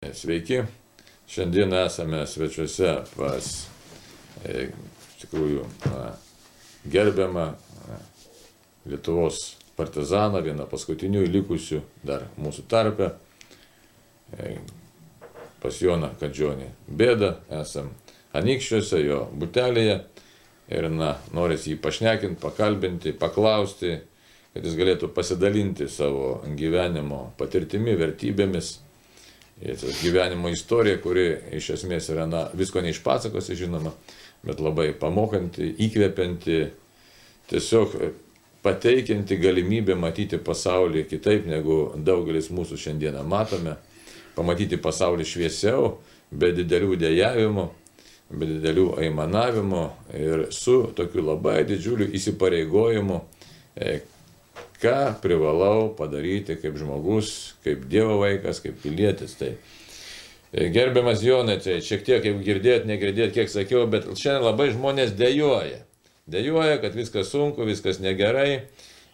Sveiki, šiandien esame svečiuose pas, e, tikrųjų, na, gerbiamą na, Lietuvos partizaną, vieną paskutinių likusių dar mūsų tarpe, e, pas Joną Kadžionį. Bėda, esam Anikščiuose, jo butelėje. Ir, na, norisi jį pašnekinti, pakalbinti, paklausti, kad jis galėtų pasidalinti savo gyvenimo patirtimi, vertybėmis Ir gyvenimo istorija, kuri iš esmės yra, na, visko neišpasakosi, žinoma, bet labai pamokanti, įkvepianti, tiesiog pateikianti galimybę matyti pasaulį kitaip, negu daugelis mūsų šiandieną matome, pamatyti pasaulį šviesiau, be didelių dėjavimų, be didelių aimanavimų ir su tokiu labai didžiuliu įsipareigojimu, e, ką privalau padaryti kaip žmogus, kaip Dievo vaikas, kaip pilietis. Tai e, gerbiamas Jonai, tai šiek tiek, kaip girdėt, negirdėt, kiek sakiau, bet šiandien labai žmonės dėjoja. Dėjoja, kad viskas sunku, viskas negerai,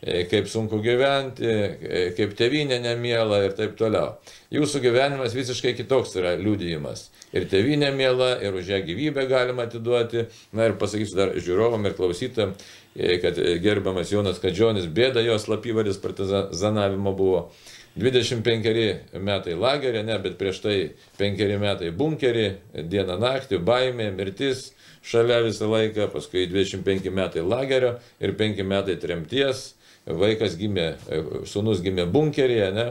e, kaip sunku gyventi, e, kaip tevinė nemiela ir taip toliau. Jūsų gyvenimas visiškai kitoks yra liūdėjimas. Ir tevinė miela, ir už ją gyvybę galima atiduoti. Na ir pasakysiu dar žiūrovam ir klausytam, kad gerbiamas Jonas Kadžionis, bėda jos slapyvaris partizanavimo buvo. 25 metai lagerė, ne, bet prieš tai 5 metai bunkerį, dieną naktį, baimė, mirtis, šalia visą laiką, paskui 25 metai lagerio ir 5 metai tremties, vaikas gimė, sunus gimė bunkeryje, ne,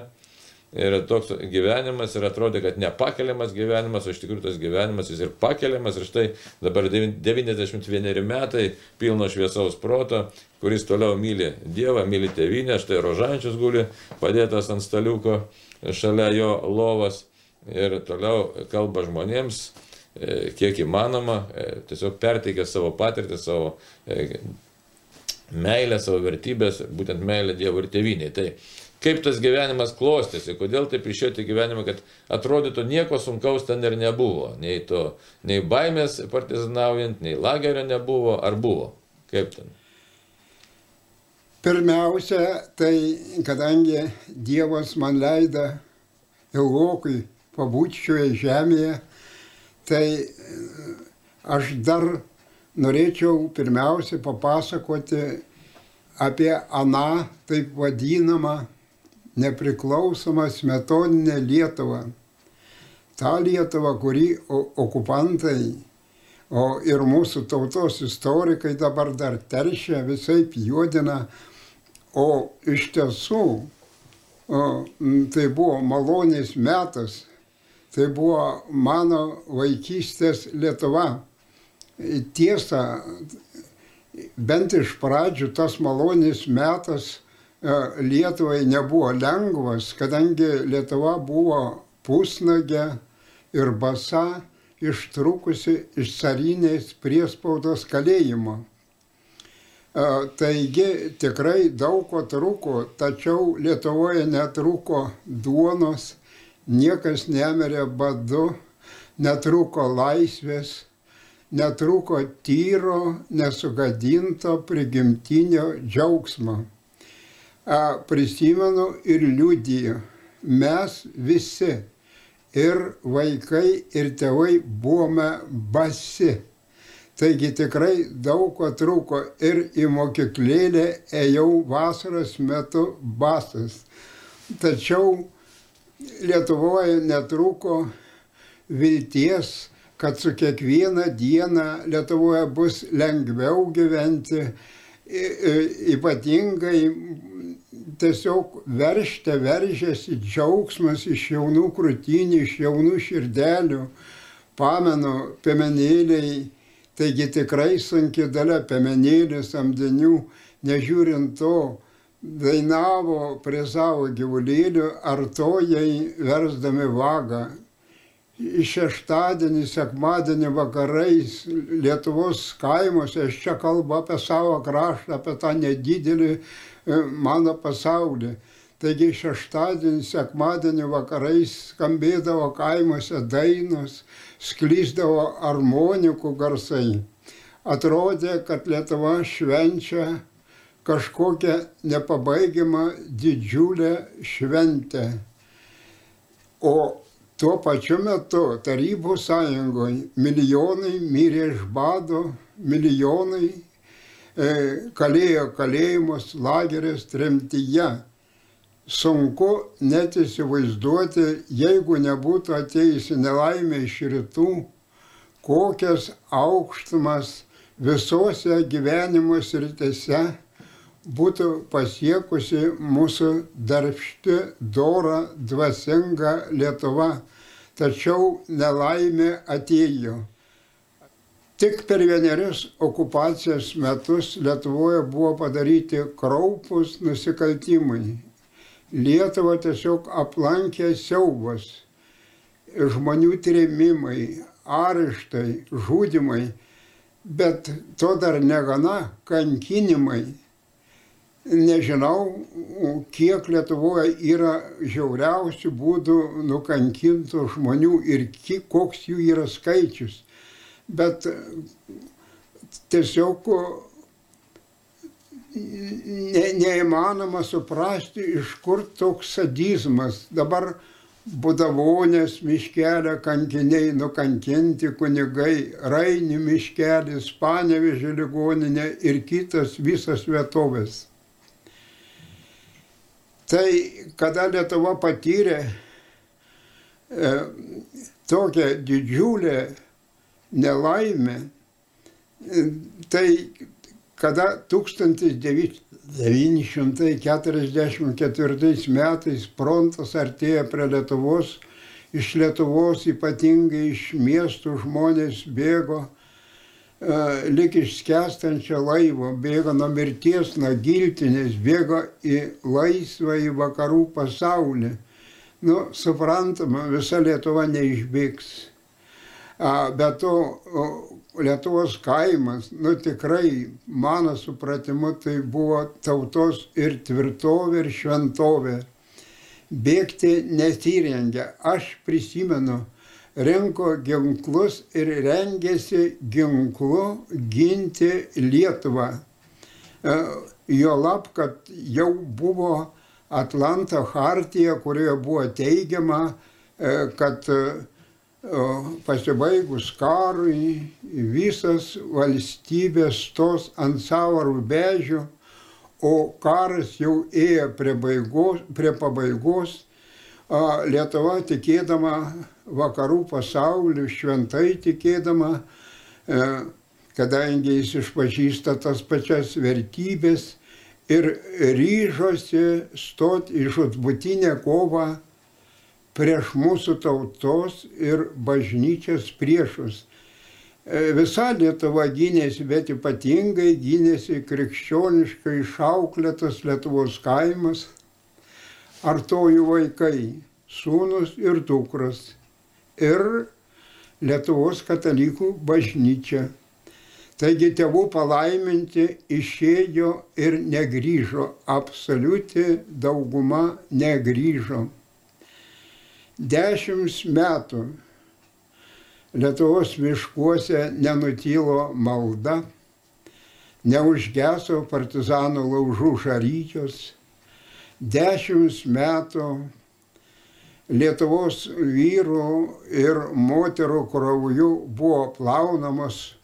Ir toks gyvenimas ir atrodė, kad nepakeliamas gyvenimas, o iš tikrųjų tas gyvenimas jis ir pakeliamas. Ir štai dabar 91 metai pilno šviesaus proto, kuris toliau myli Dievą, myli tėvynę. Štai rožančius guli padėtas ant staliuko šalia jo lovas ir toliau kalba žmonėms, e, kiek įmanoma, e, tiesiog perteikia savo patirtį, savo e, meilę, savo vertybės, būtent meilę Dievui ir tėvynėje. Tai kaip tas gyvenimas klostėsi, kodėl taip išėjote gyvenimą, kad atrodytų nieko sunkaus ten ir nebuvo. Nei, to, nei baimės partizanaujant, nei lagerio nebuvo, ar buvo. Kaip ten? Pirmiausia, tai kadangi Dievas man leida ilgokai pabūti šioje žemėje, tai aš dar norėčiau pirmiausia papasakoti apie aną taip vadinamą nepriklausomą smetoninę Lietuvą. Ta Lietuva, kurį okupantai, o ir mūsų tautos istorikai dabar dar teršia, visai juodina, o iš tiesų o, tai buvo malonės metas, tai buvo mano vaikystės Lietuva. Tiesa, bent iš pradžių tas malonės metas Lietuvai nebuvo lengvas, kadangi Lietuva buvo pusnagė ir basa ištrukusi iš carinės priespaudos kalėjimo. E, taigi tikrai daug ko truko, tačiau Lietuvoje netruko duonos, niekas nemerė badu, netruko laisvės, netruko tyro, nesugadinto prigimtinio džiaugsmo prisimenu ir liudijo, mes visi, ir vaikai, ir tėvai buvome basi. Taigi tikrai daug ko trūko ir į mokyklėlę ėjau vasaros metu basas. Tačiau Lietuvoje netrūko vilties, kad su kiekviena diena Lietuvoje bus lengviau gyventi, ypatingai tiesiog veršte veržėsi džiaugsmas iš jaunų krūtinių, iš jaunų širdelių. Pamenu, piemenėliai, taigi tikrai sunki dalia piemenėlių samdinių, nežiūrint to, dainavo prie savo gyvulėlių artojai versdami vagą. Šeštadienį, sekmadienį vakarais Lietuvos kaimuose, aš čia kalbu apie savo kraštą, apie tą nedidelį mano pasaulį. Taigi šeštadienį, sekmadienį vakarais skambėdavo kaimuose dainos, sklyzdavo harmonikų garsai. Atrodė, kad Lietuva švenčia kažkokią nepabaigimą didžiulę šventę. O tuo pačiu metu Tarybų sąjungoje milijonai mirė iš bado, milijonai e, kalėjo kalėjimus, lagerės tremtyje. Sunku net įsivaizduoti, jeigu nebūtų atėjusi nelaimė iš rytų, kokias aukštumas visose gyvenimo sritise būtų pasiekusi mūsų darbšti, dora, dvasinga Lietuva, tačiau nelaimė atėjo. Tik per vienerius okupacijos metus Lietuvoje buvo padaryti kraupus nusikaltimai. Lietuvą tiesiog aplankė siaubas, žmonių trėmimai, areštai, žudimai, bet to dar negana kankinimai nežinau, kiek Lietuvoje yra žiauriausių būdų nukankintų žmonių ir koks jų yra skaičius. Bet tiesiog ne, neįmanoma suprasti, iš kur toks sadizmas. Dabar Budavonės miškelė kankiniai nukankinti kunigai, Rainių miškelis, Panevežė ligoninė ir kitas visas vietovės. Tai kada Lietuva patyrė e, tokią didžiulę nelaimę, e, tai kada 1944 metais frontas artėja prie Lietuvos, iš Lietuvos ypatingai iš miestų žmonės bėgo E, lik iš skęstančio laivo, bėga nuo mirties, nuo giltinės, bėga į laisvą, į vakarų pasaulį. Nu, suprantama, visa Lietuva neišbėgs. Bet to Lietuvos kaimas, nu tikrai, mano supratimu, tai buvo tautos ir tvirtovė, ir šventovė. Bėgti nesirengia. Aš prisimenu, rinko ginklus ir rengėsi ginklu ginti Lietuvą. E, jo lab, kad jau buvo Atlanto hartija, kurioje buvo teigiama, e, kad pasibaigus karui visas valstybės stos ant savo rubežių, o karas jau ėjo prie, baigos, prie pabaigos, Lietuva tikėdama vakarų pasauliu, šventai tikėdama, e, kadangi jis išpažįsta tas pačias vertybės ir ryžosi stoti į žudbutinę kovą prieš mūsų tautos ir bažnyčios priešus. E, visa Lietuva gynėsi, bet ypatingai gynėsi krikščioniškai išauklėtas Lietuvos kaimas, artojų vaikai, sūnus ir dukras ir Lietuvos katalikų bažnyčia. Taigi tėvų palaiminti išėjo ir negryžo, absoliuti dauguma negryžo. Dešimt metų Lietuvos miškuose nenutylo malda, neužgeso partizanų laužų žaryčios, dešimt metų Lietuvos vyrų ir moterų krauju buvo plaunamos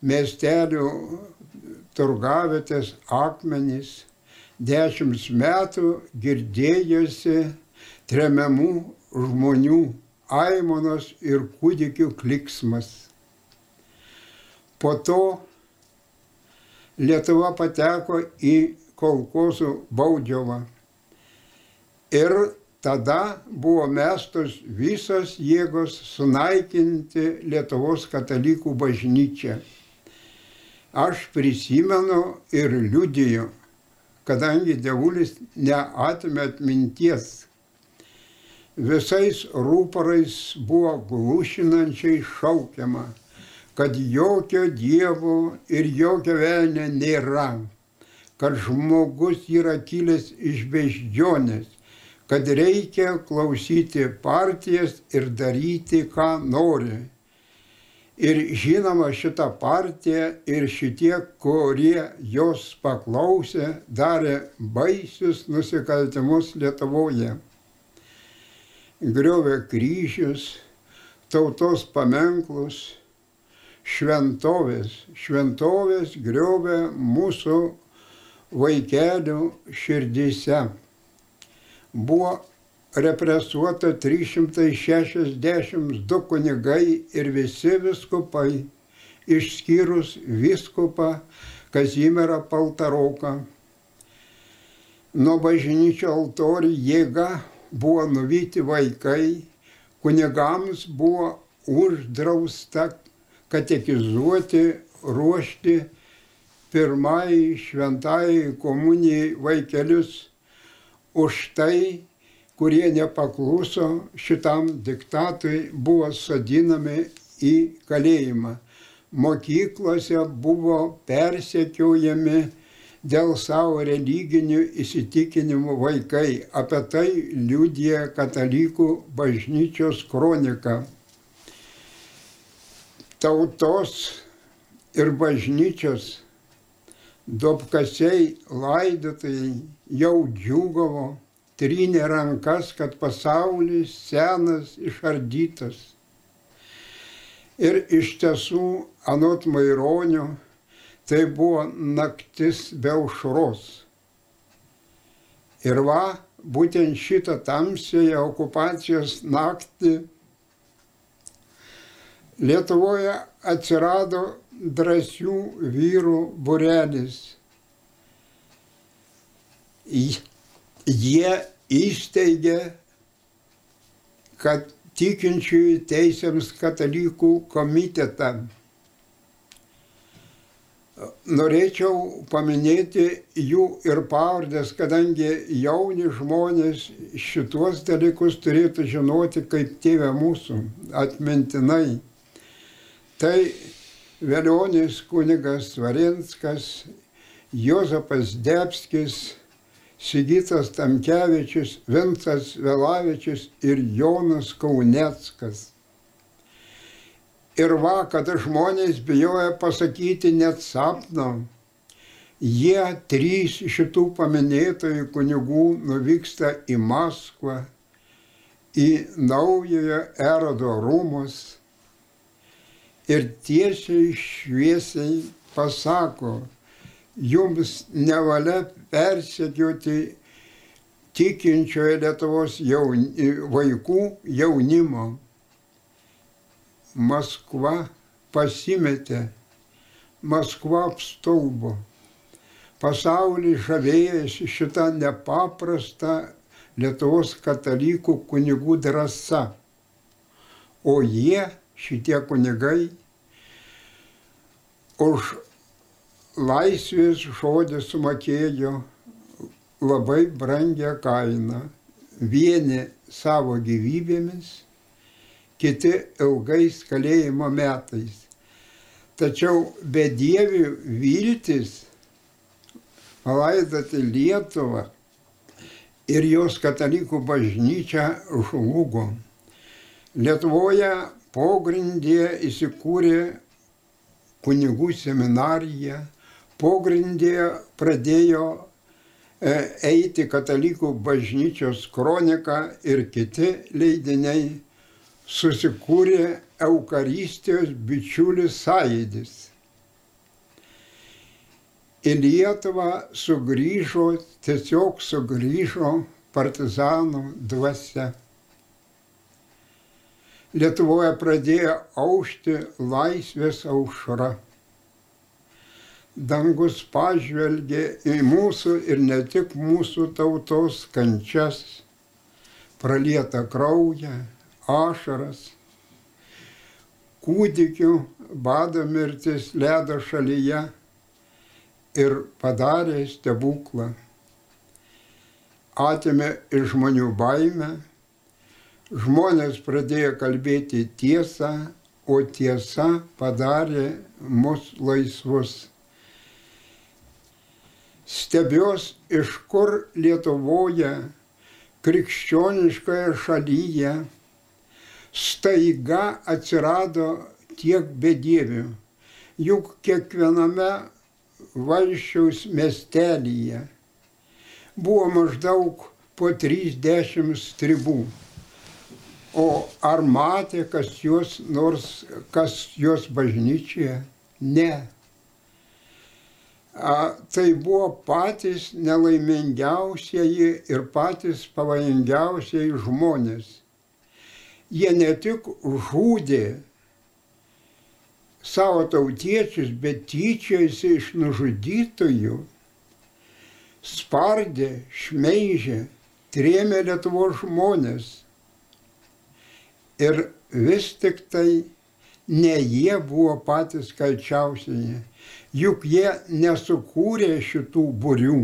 miestelių turgavietės akmenys. Dešimt metų girdėjosi tremiamų žmonių aimonos ir kūdikių kliksmas. Po to Lietuva pateko į kolkosų baudžiavą. Ir tada buvo mestos visos jėgos sunaikinti Lietuvos katalikų bažnyčią. Aš prisimenu ir liudiju, kadangi devulis neatmė atminties. Visais rūparais buvo glušinančiai šaukiama, kad jokio dievo ir jokio velnio nėra, kad žmogus yra kilęs iš beždžionės kad reikia klausyti partijas ir daryti, ką nori. Ir žinoma, šita partija ir šitie, kurie jos paklausė, darė baisius nusikaltimus Lietuvoje. Griovė kryžius, tautos paminklus, šventovės. Šventovės griovė mūsų vaikelių širdyse. Buvo represuota 362 kunigai ir visi viskupai, išskyrus viskupą Kazimierą Paltaroką. Nuo bažnyčio altorių jėga buvo nuvyti vaikai, kunigams buvo uždrausta katekizuoti, ruošti pirmai šventai komunijai vaikelius. Už tai, kurie nepakluso šitam diktatui, buvo sodinami į kalėjimą. Mokyklose buvo persekiojami dėl savo religinių įsitikinimų vaikai. Apie tai liūdė katalikų bažnyčios kronika tautos ir bažnyčios duopkasiai laidotojai jau džiugavo, trynė rankas, kad pasaulis senas išardytas. Ir iš tiesų, anot Maironio, tai buvo naktis be aušros. Ir va, būtent šitą tamsėje okupacijos naktį Lietuvoje atsirado drąsių vyrų burelis. Jie įsteigė, kad tikinčiųjų teisėms katalikų komitetą. Norėčiau paminėti jų ir pavardės, kadangi jauni žmonės šituos dalykus turėtų žinoti kaip tėvė mūsų atmintinai. Tai Velionis kunigas Varinskas, Jozapas Debskis, Sigitas Tamkevičius, Vincas Velavičius ir Jonas Kauneckas. Ir va, kada žmonės bijoja pasakyti net sapno, jie trys šitų paminėtojų kunigų nuvyksta į Maskvą, į naujojo erodo rūmus ir tiesiai šviesiai pasako, jums nevalia persekioti tikinčioje Lietuvos jauni, vaikų jaunimo. Maskva pasimetė, Maskva apstaubo. Pasaulį žavėjasi šitą nepaprastą Lietuvos katalikų kunigų drąsa. O jie šitie kunigai už laisvės žodį sumokėjo labai brangią kainą. Vieni savo gyvybėmis, kiti ilgais kalėjimo metais. Tačiau bedievių viltis palaidoti Lietuvą ir jos katalikų bažnyčią žlugo. Lietuvoje pogrindėje įsikūrė kunigų seminarija, pogrindėje pradėjo e, eiti katalikų bažnyčios kronika ir kiti leidiniai, susikūrė Eukaristijos bičiulis sąjydis. Į Lietuvą sugrįžo, tiesiog sugrįžo partizanų dvasia. Lietuvoje pradėjo aušti laisvės aušra. Dangus pažvelgė į mūsų ir ne tik mūsų tautos kančias, pralietą kraują, ašaras, kūdikių bado mirtis ledo šalyje ir padarė stebuklą. Atėmė iš žmonių baimę žmonės pradėjo kalbėti tiesą, o tiesa padarė mus laisvus. Stebios, iš kur Lietuvoje, krikščioniškoje šalyje, staiga atsirado tiek bedievių. Juk kiekviename valščiaus miestelyje buvo maždaug po 30 tribų O ar matė, kas juos nors, kas juos bažnyčioje? Ne. A, tai buvo patys nelaimingiausieji ir patys pavojingiausieji žmonės. Jie ne tik žudė savo tautiečius, bet tyčiojasi iš nužudytojų, spardė, šmeižė, trėmė Lietuvos žmonės. Ir vis tik tai ne jie buvo patys kalčiausieji, juk jie nesukūrė šitų būrių.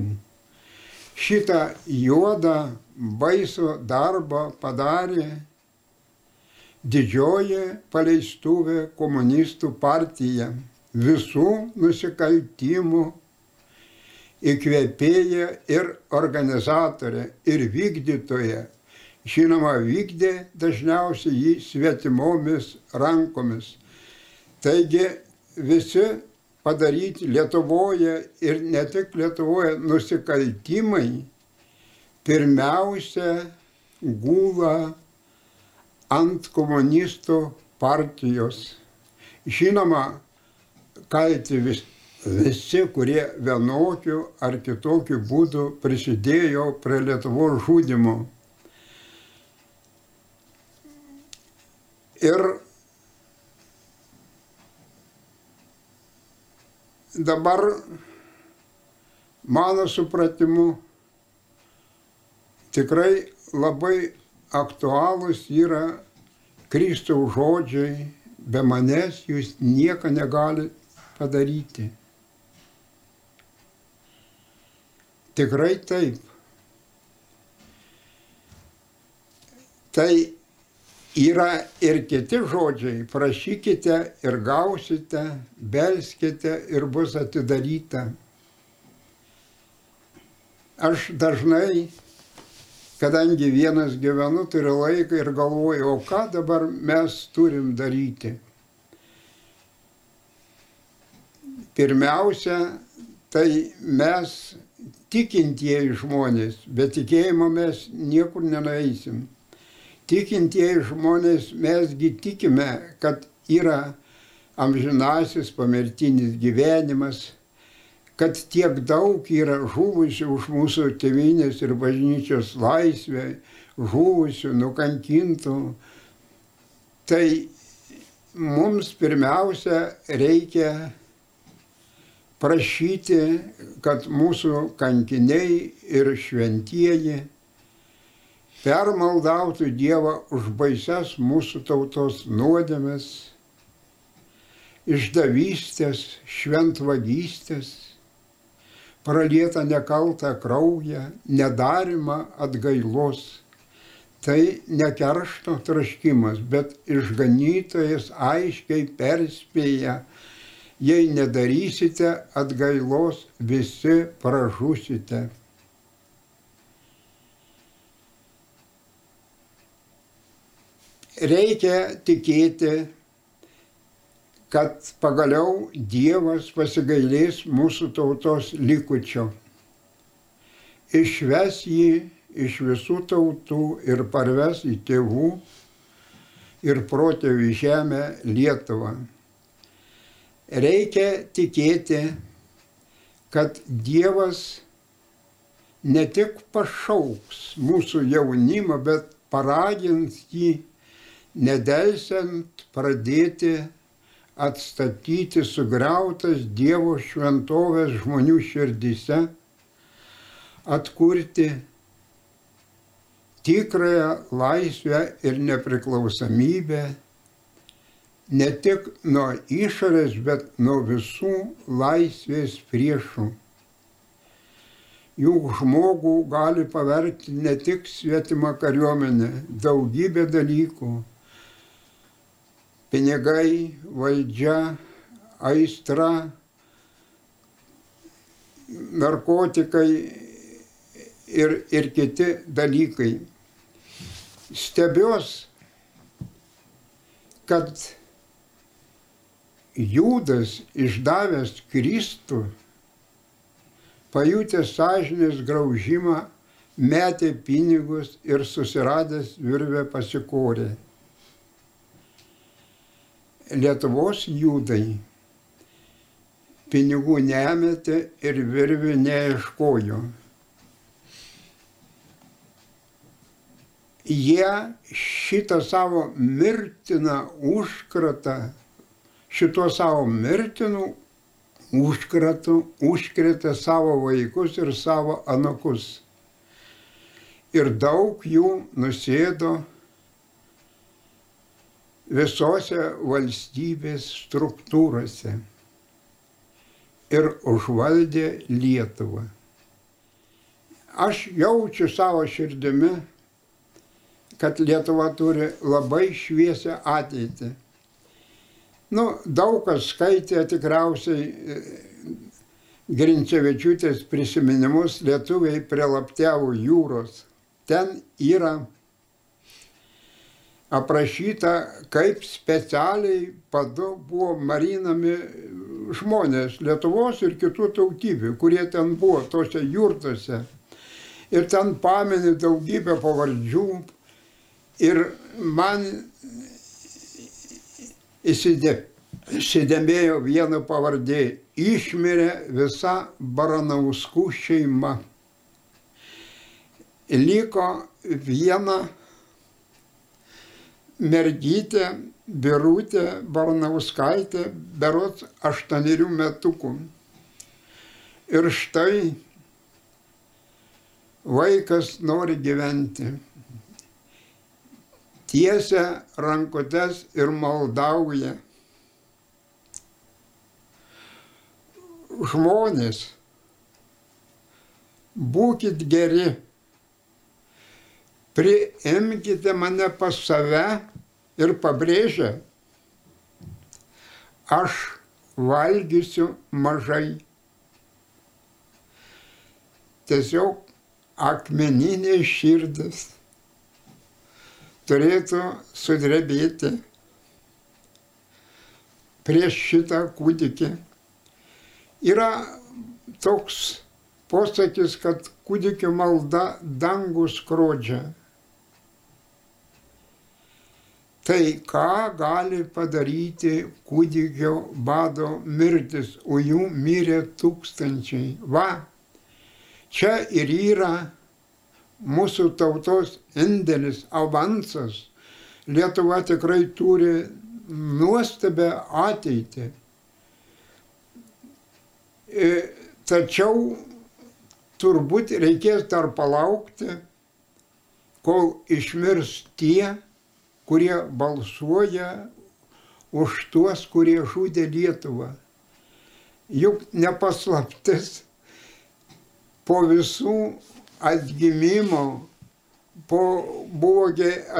Šitą juodą baisų darbą padarė didžioji paleistuvė komunistų partija visų nusikaltimų įkvėpėja ir organizatorė ir vykdytoja. Žinoma, vykdė dažniausiai jį svetimomis rankomis. Taigi visi padaryti Lietuvoje ir ne tik Lietuvoje nusikaltimai pirmiausia gula ant komunistų partijos. Žinoma, kalti vis, visi, kurie vienokiu ar kitokiu būdu prisidėjo prie Lietuvos žudimo. Ir dabar mano supratimu tikrai labai aktualūs yra Kristaus žodžiai, be manęs jūs nieko negalite padaryti. Tikrai taip. Tai yra ir kiti žodžiai, prašykite ir gausite, belskite ir bus atidaryta. Aš dažnai kadangi vienas gyvenu, turiu laiką ir galvoju, o ką dabar mes turim daryti. Pirmiausia, tai mes tikintieji žmonės, bet tikėjimo mes niekur nenueisim. Tikintieji žmonės mesgi tikime, kad yra amžinasis pamirtinis gyvenimas, kad tiek daug yra žuvusių už mūsų tėvynės ir bažnyčios laisvę, žuvusių, nukankintų. Tai mums pirmiausia reikia prašyti, kad mūsų kankiniai ir šventieji permaldautų Dievą už baises mūsų tautos nuodėmes, išdavystės, šventvagystės pralietą nekaltą kraują, nedarimą atgailos. Tai ne keršto traškimas, bet išganytojas aiškiai perspėja, jei nedarysite atgailos, visi pražusite. Reikia tikėti kad pagaliau Dievas pasigailės mūsų tautos likučio. Išves jį iš visų tautų ir parves į tėvų ir protėvių žemę Lietuvą. Reikia tikėti, kad Dievas ne tik pašauks mūsų jaunimą, bet paragins jį nedelsiant pradėti atstatyti sugriautas Dievo šventovės žmonių širdise, atkurti tikrąją laisvę ir nepriklausomybę ne tik nuo išorės, bet nuo visų laisvės priešų. Juk žmogų gali pavergti ne tik svetima kariuomenė, daugybė dalykų pinigai, valdžia, aistra, narkotikai ir, ir kiti dalykai. Stebios, kad Jūdas išdavęs Kristų, pajutęs sąžinės graužimą, metė pinigus ir susiradęs virvę pasikorė. Lietuvos judai pinigų nemetė ir virvių neieškojo. Jie šitą savo mirtiną užkratą, šito savo mirtinų užkratų, užkretė savo vaikus ir savo anukus. Ir daug jų nusėdo visose valstybės struktūrose ir užvaldė Lietuvą. Aš jaučiu savo širdimi, kad Lietuva turi labai šviesią ateitį. Nu, daug kas skaitė tikriausiai e, Grincevičiūtės prisiminimus lietuviai prie Laptevų jūros. Ten yra aprašyta, kaip specialiai padu buvo marinami žmonės Lietuvos ir kitų tautybių, kurie ten buvo, tose jurtose. Ir ten pameni daugybę pavardžių. Ir man įsidėmėjo viena pavardė. Išmirė visa Baranauskų šeima. Liko viena mergytė Birutė Barnauskaitė, berots aštuonerių metukų. Ir štai vaikas nori gyventi. Tiesia rankutes ir maldauja. Žmonės, būkite geri, priimkite mane pas save ir pabrėžia, aš valgysiu mažai. Tiesiog akmeninė širdis turėtų sudrebėti prieš šitą kūdikį. Yra toks posakis, kad kūdikio malda dangų skrodžia. Tai ką gali padaryti kūdikio bado mirtis, o jų mirė tūkstančiai. Va, čia ir yra mūsų tautos indėlis, avansas. Lietuva tikrai turi nuostabę ateitį. E, tačiau turbūt reikės dar palaukti, kol išmirs tie, kurie balsuoja už tuos, kurie žudė Lietuvą. Juk nepaslaptis po visų atgimimo, po buvo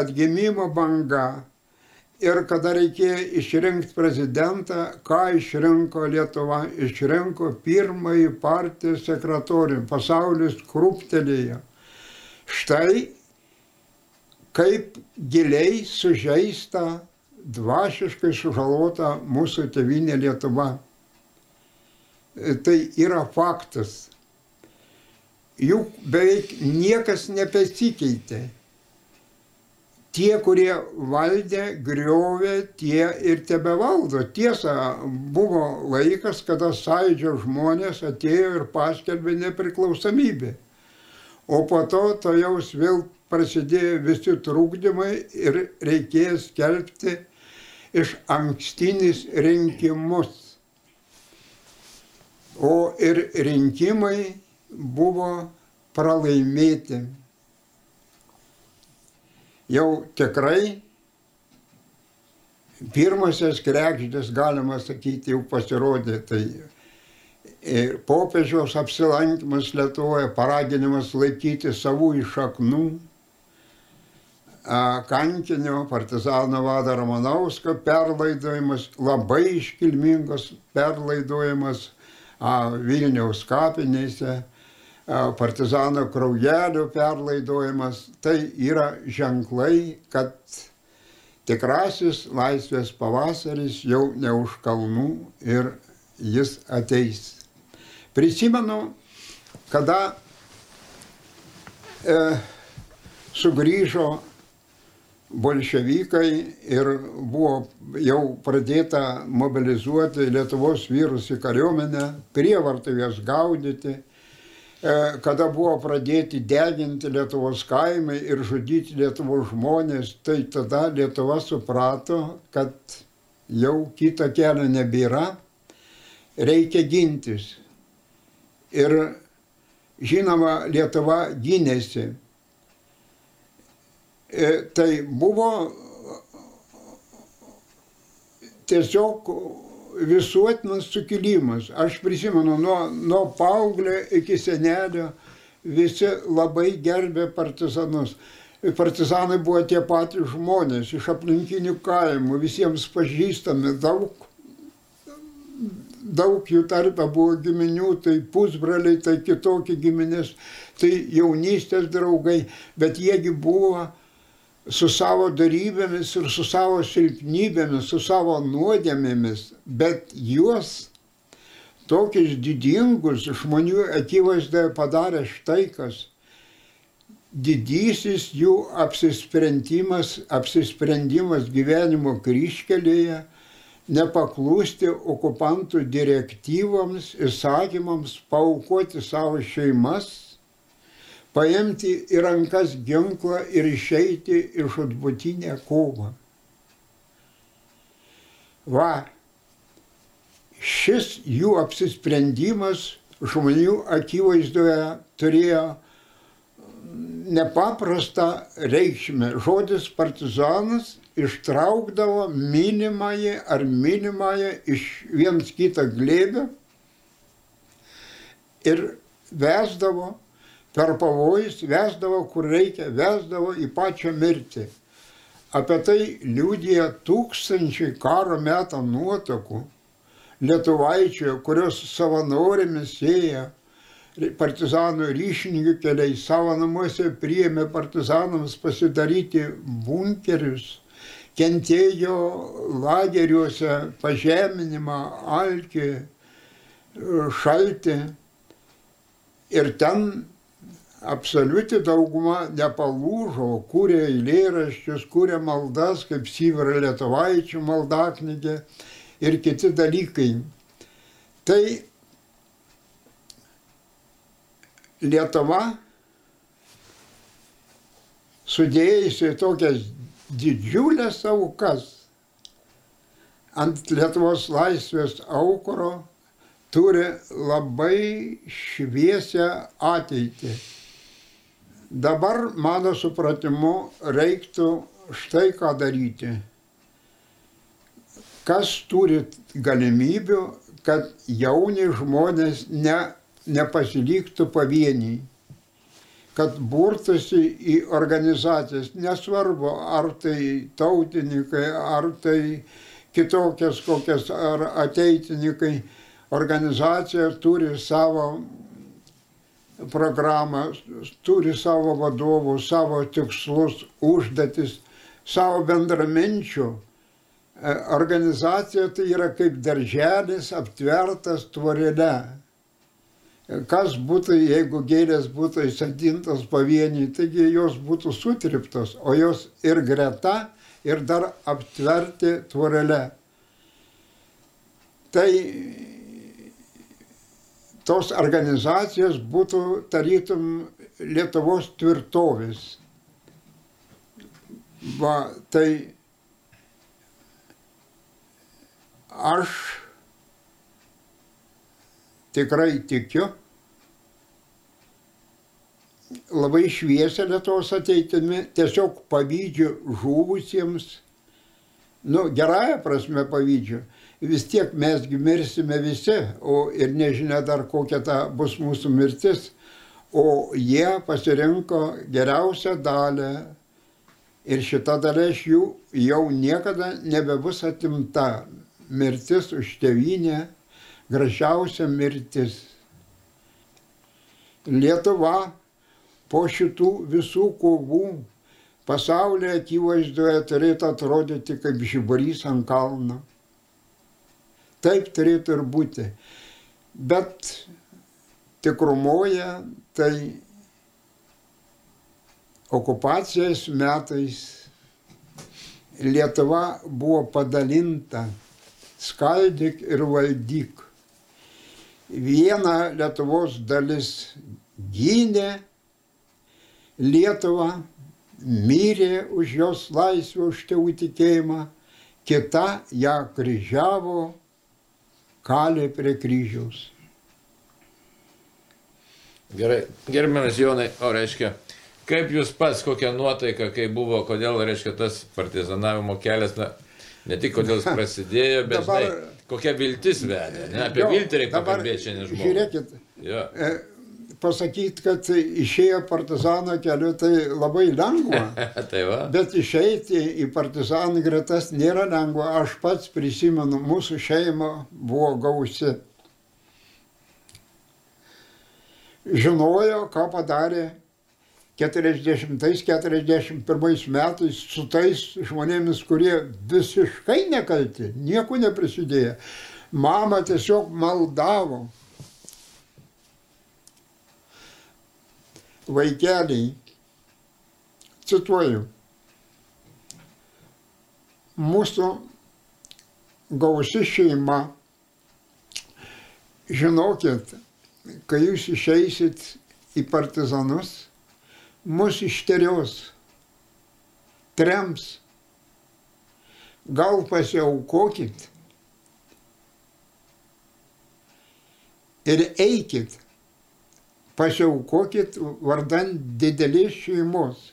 atgimimo banga ir kada reikėjo išrinkti prezidentą, ką išrinko Lietuva, išrinko pirmąjį partijos sekretorių, pasaulis krūptelėjo. Štai kaip giliai sužeista, dvasiškai sužalota mūsų tevinė Lietuva. E, tai yra faktas. Juk beveik niekas nepasikeitė. Tie, kurie valdė, griovė, tie ir tebe valdo. Tiesa, buvo laikas, kada sąidžio žmonės atėjo ir paskelbė nepriklausomybę. O po to to jaus vėl prasidėjo visi trūkdymai ir reikėjo skelbti iš ankstinis rinkimus. O ir rinkimai buvo pralaimėti. Jau tikrai pirmasis krekždės, galima sakyti, jau pasirodė. Tai ir popiežiaus apsilankimas Lietuvoje, paraginimas laikyti savų išaknų kankinio partizano vado Romanausko perlaidojimas, labai iškilmingas perlaidojimas Vilniaus kapinėse, partizano kraujelio perlaidojimas. Tai yra ženklai, kad tikrasis laisvės pavasaris jau ne už kalnų ir jis ateis. Prisimenu, kada e, sugrįžo bolševikai ir buvo jau pradėta mobilizuoti Lietuvos vyrus į kariuomenę, prievartai jas gaudyti, e, kada buvo pradėti deginti Lietuvos kaimai ir žudyti Lietuvos žmonės, tai tada Lietuva suprato, kad jau kito kelio nebėra, reikia gintis. Ir žinoma, Lietuva gynėsi. E, tai buvo tiesiog visuotinas sukilimas. Aš prisimenu, nuo, nuo paauglio iki senelio visi labai gerbė partizanus. Partizanai buvo tie patys žmonės iš aplinkinių kaimų, visiems pažįstami, daug, daug jų tarpe buvo giminių, tai pusbraliai, tai kitokie giminės, tai jaunystės draugai, bet jiegi buvo su savo darybėmis ir su savo silpnybėmis, su savo nuodėmėmis, bet juos tokius didingus žmonių akivaizdoje padarė štai kas. Didysis jų apsisprendimas, apsisprendimas gyvenimo kryškelėje nepaklūsti okupantų direktyvoms, įsakymams, paukoti savo šeimas paimti į rankas ginklą ir išeiti iš atbutinę kovą. Va, šis jų apsisprendimas žmonių akivaizdoje turėjo nepaprastą reikšmę. Žodis partizanas ištraukdavo minimąjį ar minimąją iš viens kitą glėbę ir vesdavo per pavojus vesdavo kur reikia, vesdavo į pačią mirtį. Apie tai liūdija tūkstančiai karo metą nuotokų lietuvaičių, kurios savanorėmis sėja partizanų ryšininkų keliai, savo namuose priėmė partizanams pasidaryti bunkerius, kentėjo lageriuose pažeminimą, alkį, šaltį. Ir ten absoliuti dauguma nepalūžo, kūrė eilėraščius, kūrė maldas, kaip Syvara Lietuvaičių maldaknygė ir kiti dalykai. Tai Lietuva sudėjusi tokias didžiulės aukas ant Lietuvos laisvės aukuro turi labai šviesią ateitį. Dabar, mano supratimu, reiktų štai ką daryti. Kas turi galimybių, kad jauni žmonės ne, nepasiliktų pavieniai, kad burtasi į organizacijas, nesvarbu, ar tai tautininkai, ar tai kitokias kokias, ar ateitininkai, organizacija turi savo programą, turi savo vadovų, savo tikslus, užduotis, savo bendraminčių. E, organizacija tai yra kaip darželis aptvertas tvorelė. E, kas būtų, jeigu gėlės būtų įsadintos pavieniai, taigi jos būtų sutriptos, o jos ir greta, ir dar aptverti tvorelę. Tai tos organizacijos būtų tarytum Lietuvos tvirtovės. Va, tai aš tikrai tikiu labai šviesią Lietuvos ateitimi, tiesiog pavydžiu žuvusiems, nu, gerąją prasme pavydžiu, vis tiek mes mirsime visi, o ir nežinia dar kokia ta bus mūsų mirtis, o jie pasirinko geriausią dalę ir šita dalia iš jų jau niekada nebebus atimta. Mirtis už tėvynę, gražiausia mirtis. Lietuva po šitų visų kovų pasaulyje akivaizdoje turėtų atrodyti kaip žiburys ant kalno. Taip turėtų ir būti. Bet tikrumoje tai okupacijos metais Lietuva buvo padalinta skaldyk ir valdyk. Viena Lietuvos dalis gynė Lietuvą, mirė už jos laisvę, už tėvų tikėjimą, kita ją kryžiavo, kalė prie kryžiaus. Gerai, gerbiamas Jonai, o reiškia, kaip jūs pats, kokia nuotaika, kai buvo, kodėl, reiškia, tas partizanavimo kelias, na, ne tik kodėl jis prasidėjo, bet Dabar- žinai, kokia viltis vedė, ne, apie Jo, viltį reikia dabar pakalbėti šiandien žmogui. Žiūrėkit, Jo. e, pasakyti, kad išėjo partizano keliu, tai labai lengva. tai va. Bet išeiti į partizanų gretas nėra lengva. Aš pats prisimenu, mūsų šeima buvo gausi. Žinojo, ką padarė 40-41 metais su tais žmonėmis, kurie visiškai nekalti, nieko neprisidėjo. Mama tiesiog maldavo. Vaikeliai, cituoju, mūsų gausi šeima, žinokit, kai jūs išeisit į partizanus, mus išterios, trems, gal pasiaukokit. Ir eikit, pasiaukokit vardan didelės šeimos.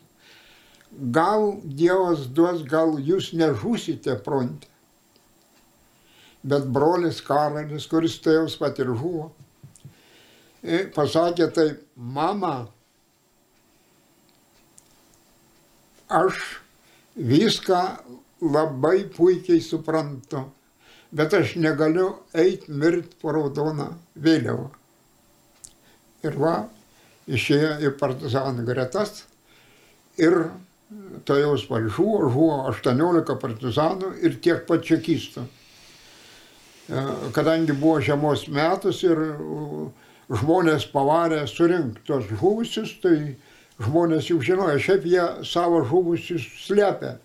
Gal Dievas duos, gal jūs nežūsite fronte. Bet brolis Karolis, kuris tėvas pat ir žuvo, e, pasakė taip, mama, aš viską labai puikiai suprantu, bet aš negaliu eiti mirti po raudoną vėliavą. Ir va, išėjo į partizanų gretas ir tai jau žuvo, žuvo 18 partizanų ir tiek pat čekistų. E, Kadangi buvo žiemos metas ir uh, žmonės pavarė surinkti tos žuvusius, tai žmonės jau žinojo, šiaip jie savo žuvusius slepia.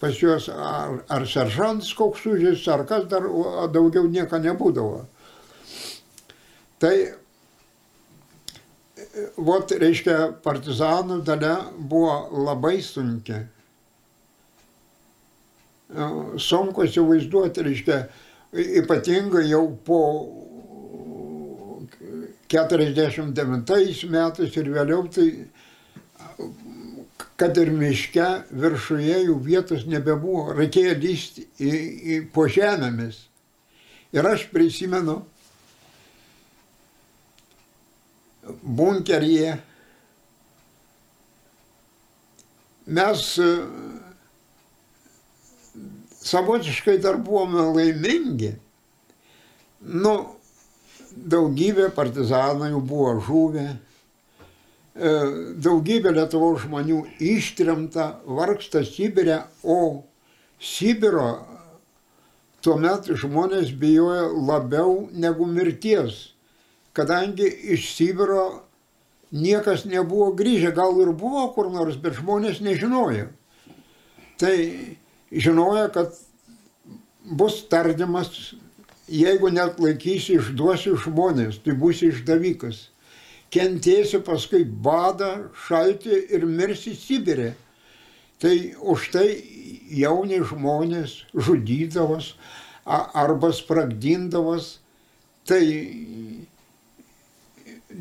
Pas juos ar, ar seržantas koks sužys, ar kas dar, daugiau nieko nebūdavo. Tai Vot, reiškia, partizanų dalia buvo labai sunki. Sunku įsivaizduoti, reiškia, ypatingai jau po 49 metais ir vėliau, tai kad ir miške viršuje jų vietos nebebuvo, reikėjo lysti į, į po žemėmis. Ir aš prisimenu, bunkeryje. Mes e, savotiškai dar buvome laimingi. Nu, daugybė partizanų buvo žuvę, e, daugybė Lietuvos žmonių ištrimta, vargsta Sibirė, o Sibiro tuomet žmonės bijojo labiau negu mirties kadangi iš Sibiro niekas nebuvo grįžę, gal ir buvo kur nors, bet žmonės nežinojo. Tai žinojo, kad bus tardymas, jeigu net laikysi, išduosiu žmonės, tai bus išdavikas. Kentėsi paskui badą, šaltį ir mirsi Sibirė. Tai už tai jauni žmonės žudydavos arba spragdindavos. Tai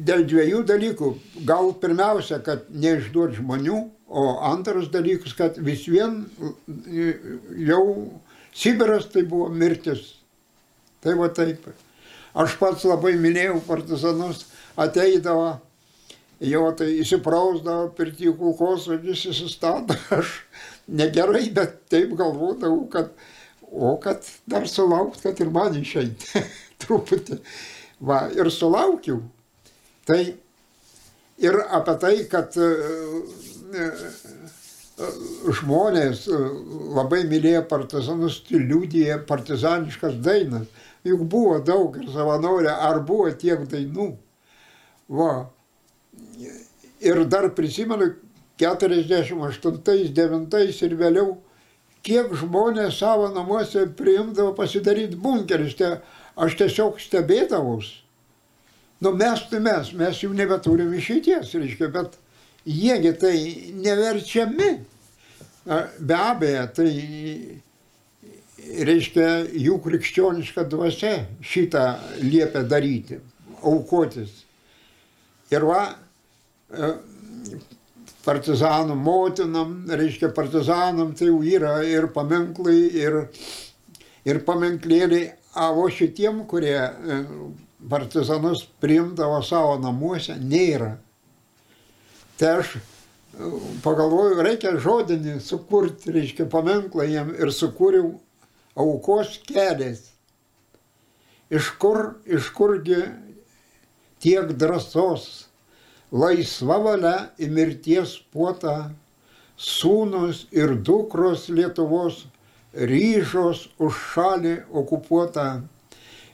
dėl dviejų dalykų. Gal pirmiausia, kad neišduot žmonių, o antras dalykas, kad vis vien jau Sibiras tai buvo mirtis. Tai va taip. Aš pats labai minėjau partizanus, ateidavo, jo tai įsiprausdavo, pirti kulkosvaidžius įsistato, aš negerai, bet taip galvodavau, kad, o kad dar sulaukt, kad ir man išeiti truputį. Va, ir sulaukiau. Tai ir apie tai, kad žmonės labai mylėjo partizanus, tai liūdėjo partizaniškas dainas. Juk buvo daug ir savanorė, ar buvo tiek dainų. Va. Ir dar prisimenu, 48-9 ir vėliau, kiek žmonės savo namuose priimdavo pasidaryti bunkerius. Aš tiesiog stebėdavus. Nu mes tai mes, mes jau nebeturim išeities, reiškia, bet jiegi tai neverčiami. Be abejo, tai reiškia jų krikščioniška dvasia šitą liepia daryti, aukotis. Ir va, e, partizanų motinam, reiškia partizanam tai jau yra ir paminklai, ir, ir paminklėliai, o šitiem, kurie e, partizanus priimdavo savo namuose, nėra. Tai aš e, pagalvoju, reikia žodinį sukurti, reiškia paminklą jiem ir sukūriau aukos keliais. Iš kur, iš kurgi tiek drąsos laisva valia į mirties puotą, sūnus ir dukros Lietuvos ryžos už šalį okupuotą.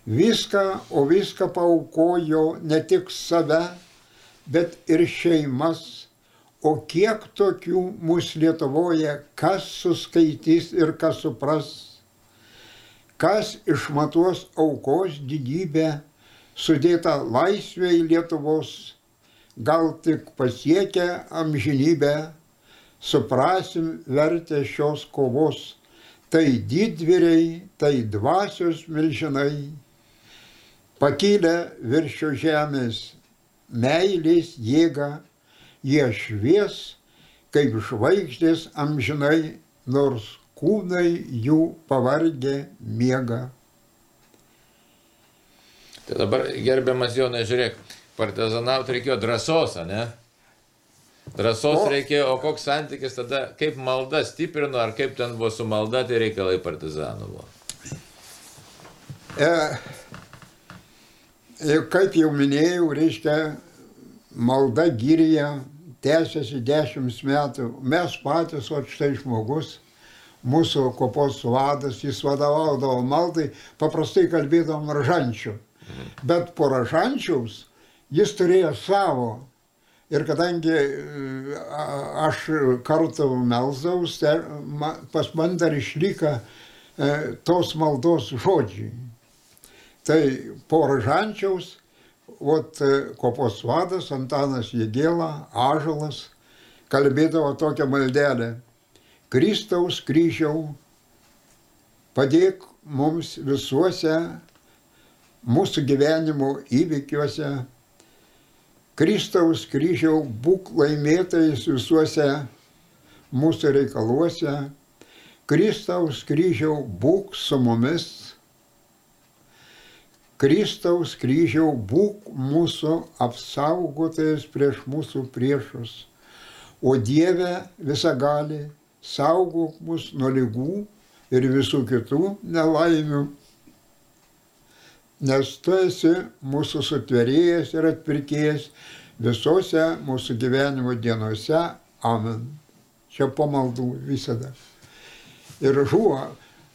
Viską, o viską paukojo ne tik save, bet ir šeimas. O kiek tokių mūsų Lietuvoje, kas suskaitys ir kas supras, kas išmatuos aukos didybę, sudėta laisvė į Lietuvos gal tik pasiekę amžinybę, suprasim vertę šios kovos. Tai didvyriai, tai dvasios milžinai, pakilę viršio žemės, meilės jėga, jie švies kaip žvaigždės amžinai, nors kūnai jų pavargę miega. Tai dabar gerbiamas Jonai, žiūrėk, partizanauti reikėjo drąsos, ne? Drąsos o. reikėjo, o koks santykis tada, kaip malda stiprino, ar kaip ten buvo su malda, tai reikalai partizanų buvo. E, e, kaip jau minėjau, reiškia, malda gyrija tęsiasi dešimt metų. Mes patys, o štai žmogus, mūsų kopos vadas, jis vadovaudavo maldai, paprastai kalbėdavom ražančių. Bet po ražančiaus jis turėjo savo. Ir kadangi e, aš kartu melzaus, pas man dar išlieka e, tos maldos žodžiai. Tai po ražančiaus, ot, e, kopos vadas Antanas Jėgėla, Ažalas, kalbėdavo tokią maldelę. Kristaus kryžiau, padėk mums visuose mūsų gyvenimo įvykiuose. Kristaus kryžiau būk laimėtais visuose mūsų reikaluose, Kristaus kryžiau būk su mumis, Kristaus kryžiau būk mūsų apsaugotojas prieš mūsų priešus, o Dieve visagali saugok mus nuo lygų ir visų kitų nelaimių nes tu esi mūsų sutverėjas ir atpirkėjas visose mūsų gyvenimo dienose. Amen. Čia pamaldų visada. Ir žuvo,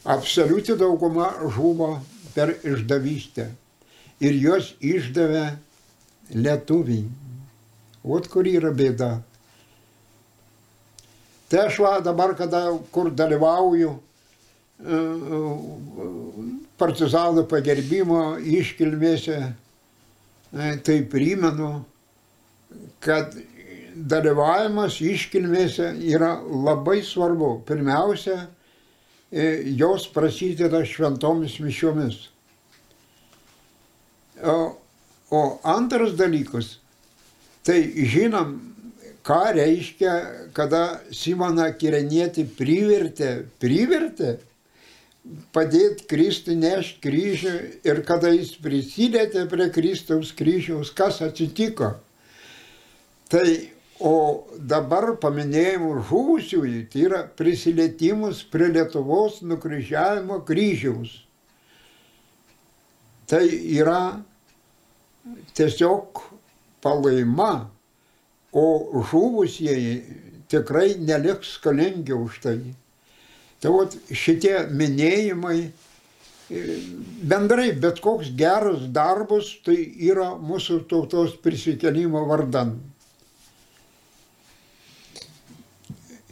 absoliuti dauguma žuvo per išdavystę. Ir juos išdavė lietuviai. Ot kur yra bėda. Tai aš va dabar, kada kur dalyvauju, partizanų pagerbimo iškilmėse, e, tai primenu, kad dalyvavimas iškilmėse yra labai svarbu. Pirmiausia, e, jos prasideda šventomis mišiomis. O, o antras dalykas, tai žinom, ką reiškia, kada Simoną Kirenietį privertė, privertė padėti Kristui nešti kryžių ir kada jis prisilietė prie Kristaus kryžiaus, kas atsitiko. Tai o dabar paminėjimų žuvusiųjų tai yra prisilietimus prie Lietuvos nukryžiavimo kryžiaus. Tai yra tiesiog palaima, o žuvusieji tikrai neliks skolingi už tai. Tai vat, šitie minėjimai, bendrai bet koks geras darbas, tai yra mūsų tautos prisikelimo vardan.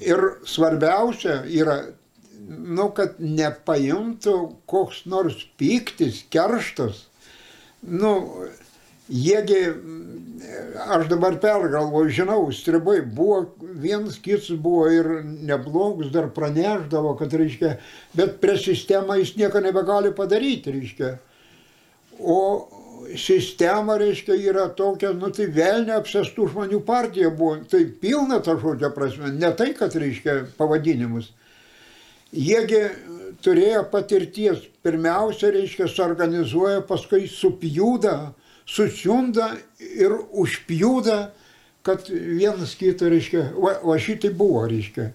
Ir svarbiausia yra, nu, kad nepaimtų koks nors pyktis, kerštas. Nu, jiegi, aš dabar pergalvoju, žinau, stribai buvo, vienas kits buvo ir neblogus, dar praneždavo, kad, reiškia, bet prie sistemą jis nieko nebegali padaryti, reiškia. O sistema, reiškia, yra tokia, nu tai velnė apsestų žmonių partija buvo, tai pilna ta žodžio prasme, ne tai, kad reiškia pavadinimus. Jiegi turėjo patirties, pirmiausia, reiškia, suorganizuoja, paskui supjūda, susiunda ir užpjūda, kad vienas kitą, reiškia, va, va šitai buvo, reiškia.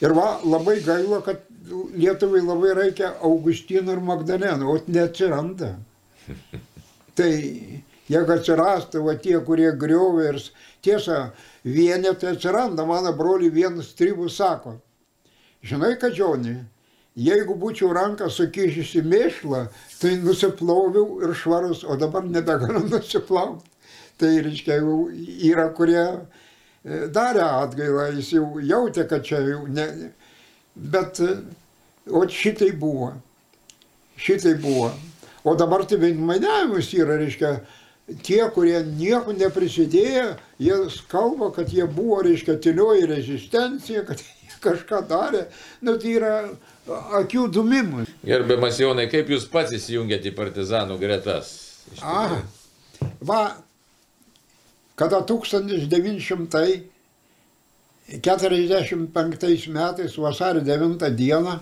Ir va, labai gaila, kad Lietuvai labai reikia Augustino ir Magdaleno, o neatsiranda. Tai jeigu atsirastų va tie, kurie griovė ir tiesa, vienetai atsiranda, mano broli vienas tribų sako, žinai, kad Džonė, jeigu būčiau ranką sukišusi mėšlą, tai nusiploviau ir švarus, o dabar nebegaliu nusiplauti. Tai reiškia, jau yra, kurie e, darė atgailą, jis jau jautė, kad čia jau ne. Bet, e, o šitai buvo. Šitai buvo. O dabar tai veidmainiavimas yra, reiškia, tie, kurie nieko neprisidėjo, jie kalba, kad jie buvo, reiškia, tylioji rezistencija, kad jie kažką darė. Nu, tai yra akių dumimas. Gerbiamas Jonai, kaip jūs pats įsijungėte į partizanų gretas? A, va, kada 1945 metais vasario 9 dieną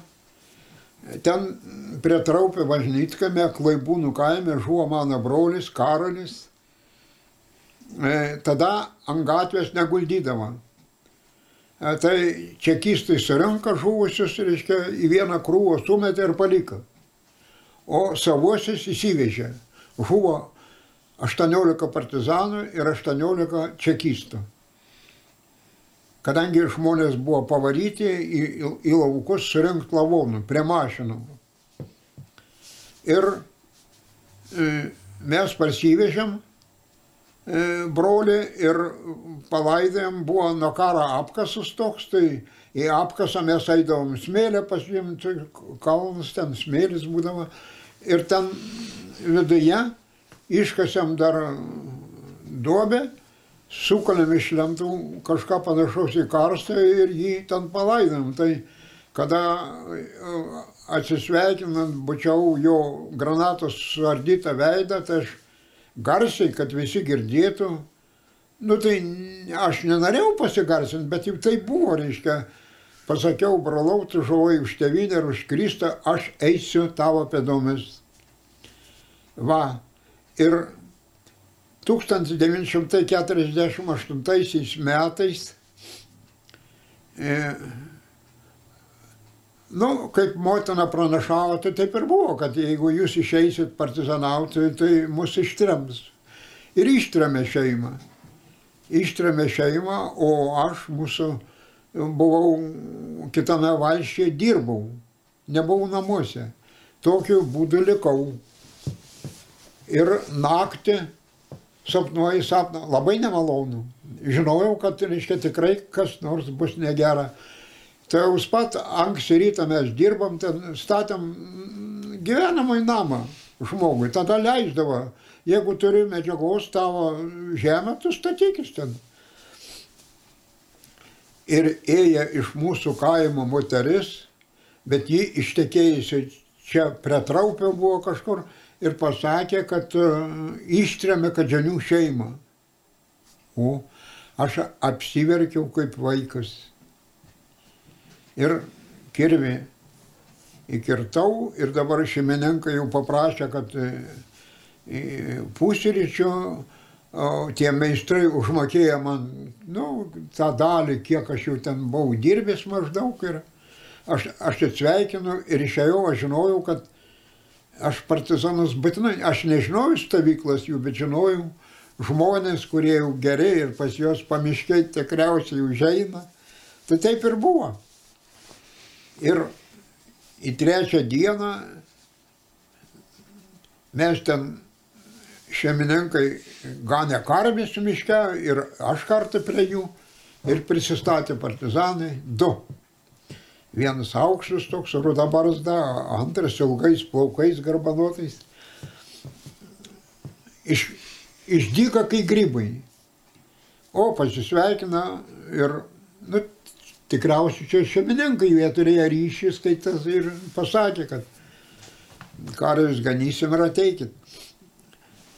ten prie traupio bažnytkame, Klaibūnų kaime žuvo mano brolis Karolis. E, tada ant gatvės neguldydavo. E, tai čekistai surinka žuvusius, reiškia, į vieną krūvą sumetė ir paliko. O savuosius įsivežė. Žuvo 18 partizanų ir 18 čekistų kadangi žmonės buvo pavaryti į, į, į laukus surinkti lavonų prie mašinų. Ir e, mes parsivežėm e, brolį ir palaidėm, buvo nuo karo apkasas toks, tai į apkasą mes eidavom smėlę pasimti, kalnus ten smėlis būdavo. Ir ten viduje iškasėm dar duobę sukalėm iš lentų kažką panašaus į karstą ir jį ten palaidom. Tai kada e, atsisveikinant bučiau jo granatos suardytą veidą, tai aš garsiai, kad visi girdėtų, nu tai aš nenorėjau pasigarsinti, bet jau tai buvo, reiškia, pasakiau, brolau, tu žuvai už tevinę ir už Kristą, aš eisiu tavo pėdomis. Va. Ir 1948 metais, e, nu, kaip motina pranašavo, tai taip ir buvo, kad jeigu jūs išeisit partizanauti, tai mus ištrems. Ir ištremė šeimą. Ištremė šeimą, o aš mūsų buvau kitame valščiai, dirbau, nebuvau namuose. Tokiu būdu likau. Ir naktį sapnuoju sapną labai nemalonų. Žinojau, kad, reiškia, tikrai kas nors bus negera. Tai jau pat anksti rytą mes dirbam, ten statėm gyvenamąjį namą žmogui, tada leisdavo, jeigu turi medžiagos tavo žemę, tu statykis ten. Ir ėję iš mūsų kaimo moteris, bet ji ištekėjusi čia prie traupio buvo kažkur, ir pasakė, kad e, ištrėmė Kadžianių šeimą. O aš apsiverkiau kaip vaikas. Ir kirvi įkirtau ir dabar šeimininkai jau paprašė, kad e, pusryčio tie meistrai užmokėjo man, nu, tą dalį, kiek aš jau ten buvau dirbęs maždaug ir aš, aš atsveikinu ir išėjau, aš žinojau, kad aš partizanus būtinai, aš nežinojau stovyklas jų, bet žinojau žmonės, kurie jau geri ir pas juos pamiškiai tikriausiai užeina. Tai taip ir buvo. Ir į trečią dieną mes ten šeimininkai ganė karvės miške ir aš kartu prie jų. Ir prisistatė partizanai du. Vienas aukštas toks, ruda barzda, antras ilgais plaukais garbanotais. Iš, išdyka kai grybai. O pasisveikina ir, nu, tikriausiai čia šeimininkai, jie turėjo ryšį, skaitas ir pasakė, kad karvės ganysim ir ateikit.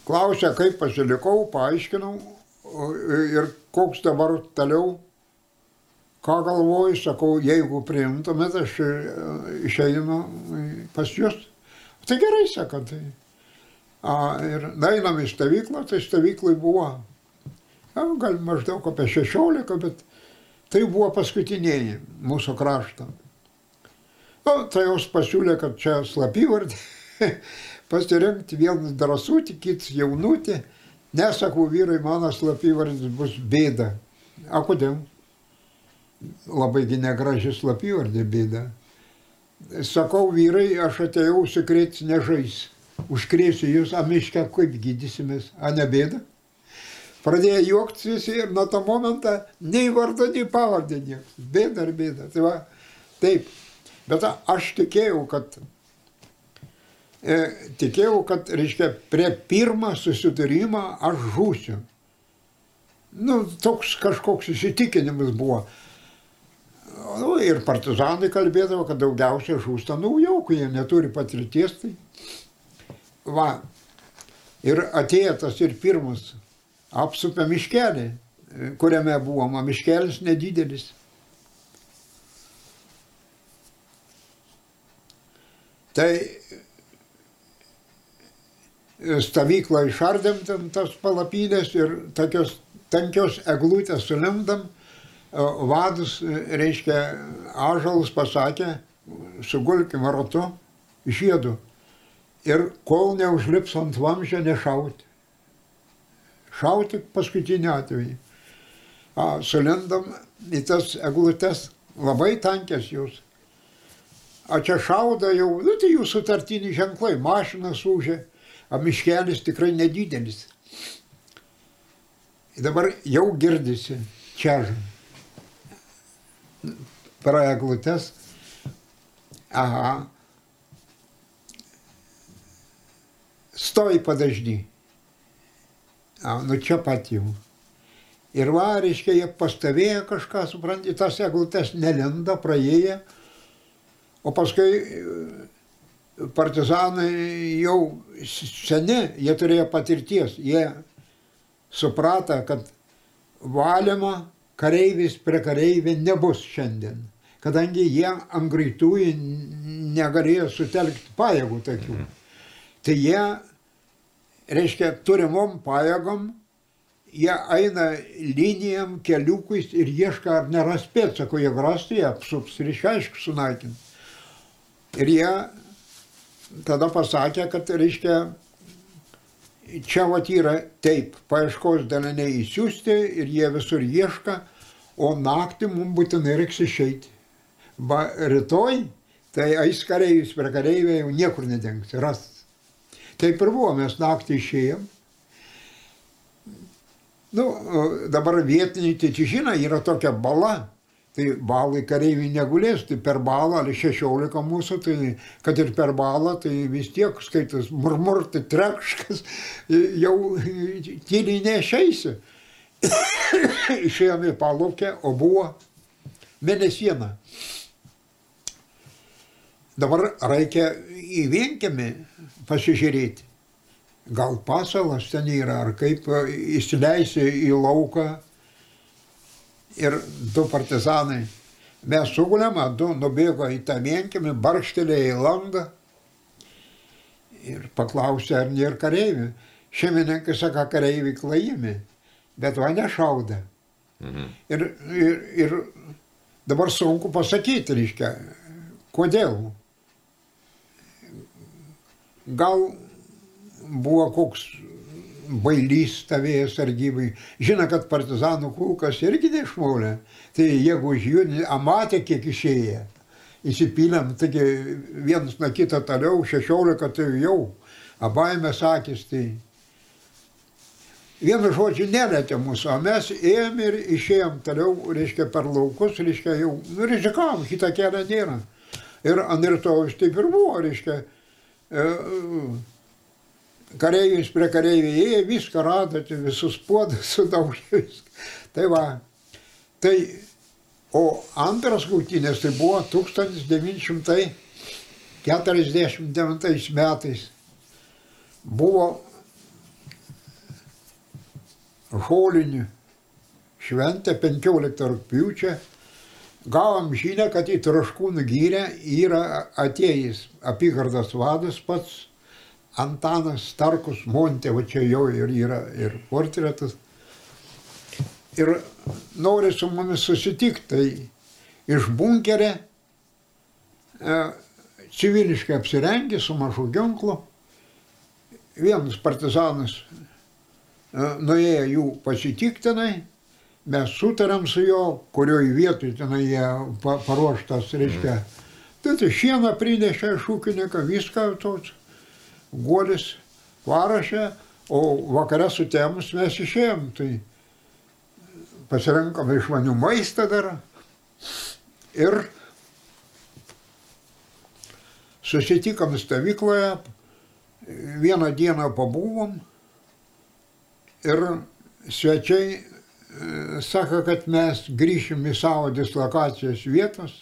Klausė, kaip pasilikau, paaiškinau ir koks dabar toliau, ką galvoju, sakau, jeigu priimtumėt, aš e, išeinu pas jūs. Tai gerai, sako, tai. A, ir einam į stovyklą, tai stovyklai buvo, a, gal maždaug apie 16, bet tai buvo paskutiniai mūsų krašto. O, tai jos pasiūlė, kad čia slapyvardį pasirinkti vienas drąsutį, kitas jaunutį. Nesakau vyrai, mano slapyvardis bus bėda. A kodėl? Labai negraži slapyvardė bėda. Sakau, vyrai, aš atėjau užsikrėti nežais. Užkrėsiu jūs, a miške, kaip gydysimės, a ne bėda? Pradėjo juoktis visi ir nuo to momento nei vardo, nei pavardė niekas. Bėda ar bėda. Tai va, taip. Bet aš tikėjau, kad e, tikėjau, kad, reiškia, prie pirmą susitarimą aš žūsiu. Nu, toks kažkoks įsitikinimas buvo. Nu, ir partizanai kalbėdavo, kad daugiausia žūsta naujokų, jie neturi patirties. Tai. Va. Ir atėjo tas ir pirmas apsupė miškelį, kuriame buvom, miškelis nedidelis. Tai stovyklą išardėm ten tas palapynės ir tokios tankios eglutės sulimdam. Vadus, reiškia, ažalus pasakė, sugulkim ratu jėdų. Ir kol neužlips ant vamžio, nešauti. Šauti paskutinį atvejį. A, sulindam į tas eglutes, labai tankės jūs. O čia šauda jau, nu tai jų sutartiniai ženklai, mašina sužė o miškelis tikrai nedidelis. Dabar jau girdisi čia praeglutes. Aha. Stovi padažny. Nu čia pat jau. Ir va, reiškia, jie pastovėjo kažką, suprantate, tas eglutes nelenda, praėję. O paskui partizanai jau seni, jie turėjo patirties, jie suprato, kad valymo kareivis prie kareivį nebus šiandien, kadangi jie ant greitųjų negalėjo sutelkti pajėgų tokių. Mhm. Tai jie, reiškia, turimom pajėgom, jie eina linijam, keliukais ir ieško, ar neras pėdsako, jie grastų, jie apsups ir išaišku sunaikinti. Ir jie tada pasakė, kad reiškia, čia vat yra taip, paieškos daliniai įsiųsti ir jie visur ieška, o naktį mums būtinai reiks išeiti. Ba rytoj, tai ais kareivis prie kareivę jau niekur nedengs, ras. Taip ir buvo, mes naktį išėjom. Nu, dabar vietiniai tai žino, yra tokia bala, Tai balai kareiviai negulės, tai per balą, ar 16 mūsų, tai kad ir per balą, tai vis tiek skaitas murmurti trekškas, jau tyliai neišeisi. Išėjome į palaukę, o buvo mėnesiena. Dabar reikia į vienkėmį pasižiūrėti. Gal pasalas ten yra, ar kaip įsileisi į lauką ir du partizanai. Mes sugulėm, du nubėgo į tą vienkimį, barkštelėjo į langą ir paklausė, ar nėra kareivių. Šeimininkai sako, kareiviai klaimi, bet va nešauda. Mhm. Ir, ir, ir dabar sunku pasakyti, reiškia, kodėl. Gal buvo koks bailys stovėjo sargybai. Žino, kad partizanų kulkas irgi neišmaulė. Tai jeigu už jų amatė, kiek išėję, įsipylėm, taigi vienas nuo kito toliau, šešiolika tai jau, abaimės akis tai. vienu žodžiu nelėtė mūsų, o mes ėjom ir išėjom toliau, reiškia, per laukus, reiškia, jau, nu, rizikavom, kitą kelią nėra. Ir ant rytojus taip ir buvo, reiškia, e, kareivis prie kareivį ėjo, viską radote, visus puodus sudaužė. Tai va, tai, o antras gautynės tai buvo 1949 metais. Buvo žolinių šventę 15 rūpiučio, gavom žinę, kad į Traškūnų gyrę yra atėjęs apygardos vadas pats Antanas Starkus Montė, va čia jau ir yra ir portretas. Ir nori su mumis susitikti, tai iš bunkerė e, civiliškai apsirengė su mažu ginklu, vienas partizanas nuėję jų pasitiktinai, mes sutarėm su juo, kurioj vietoj tenai jie pa, paruoštas, reiškia. Tai tai šieną prinešė iš ūkininką, viską tos guolis parašė, o vakare sutemus mes išėjom, tai pasirenkam išmanių maistą dar ir susitikom stovykloje, vieną dieną pabuvom Ir svečiai e, sako, kad mes grįšim į savo dislokacijos vietos,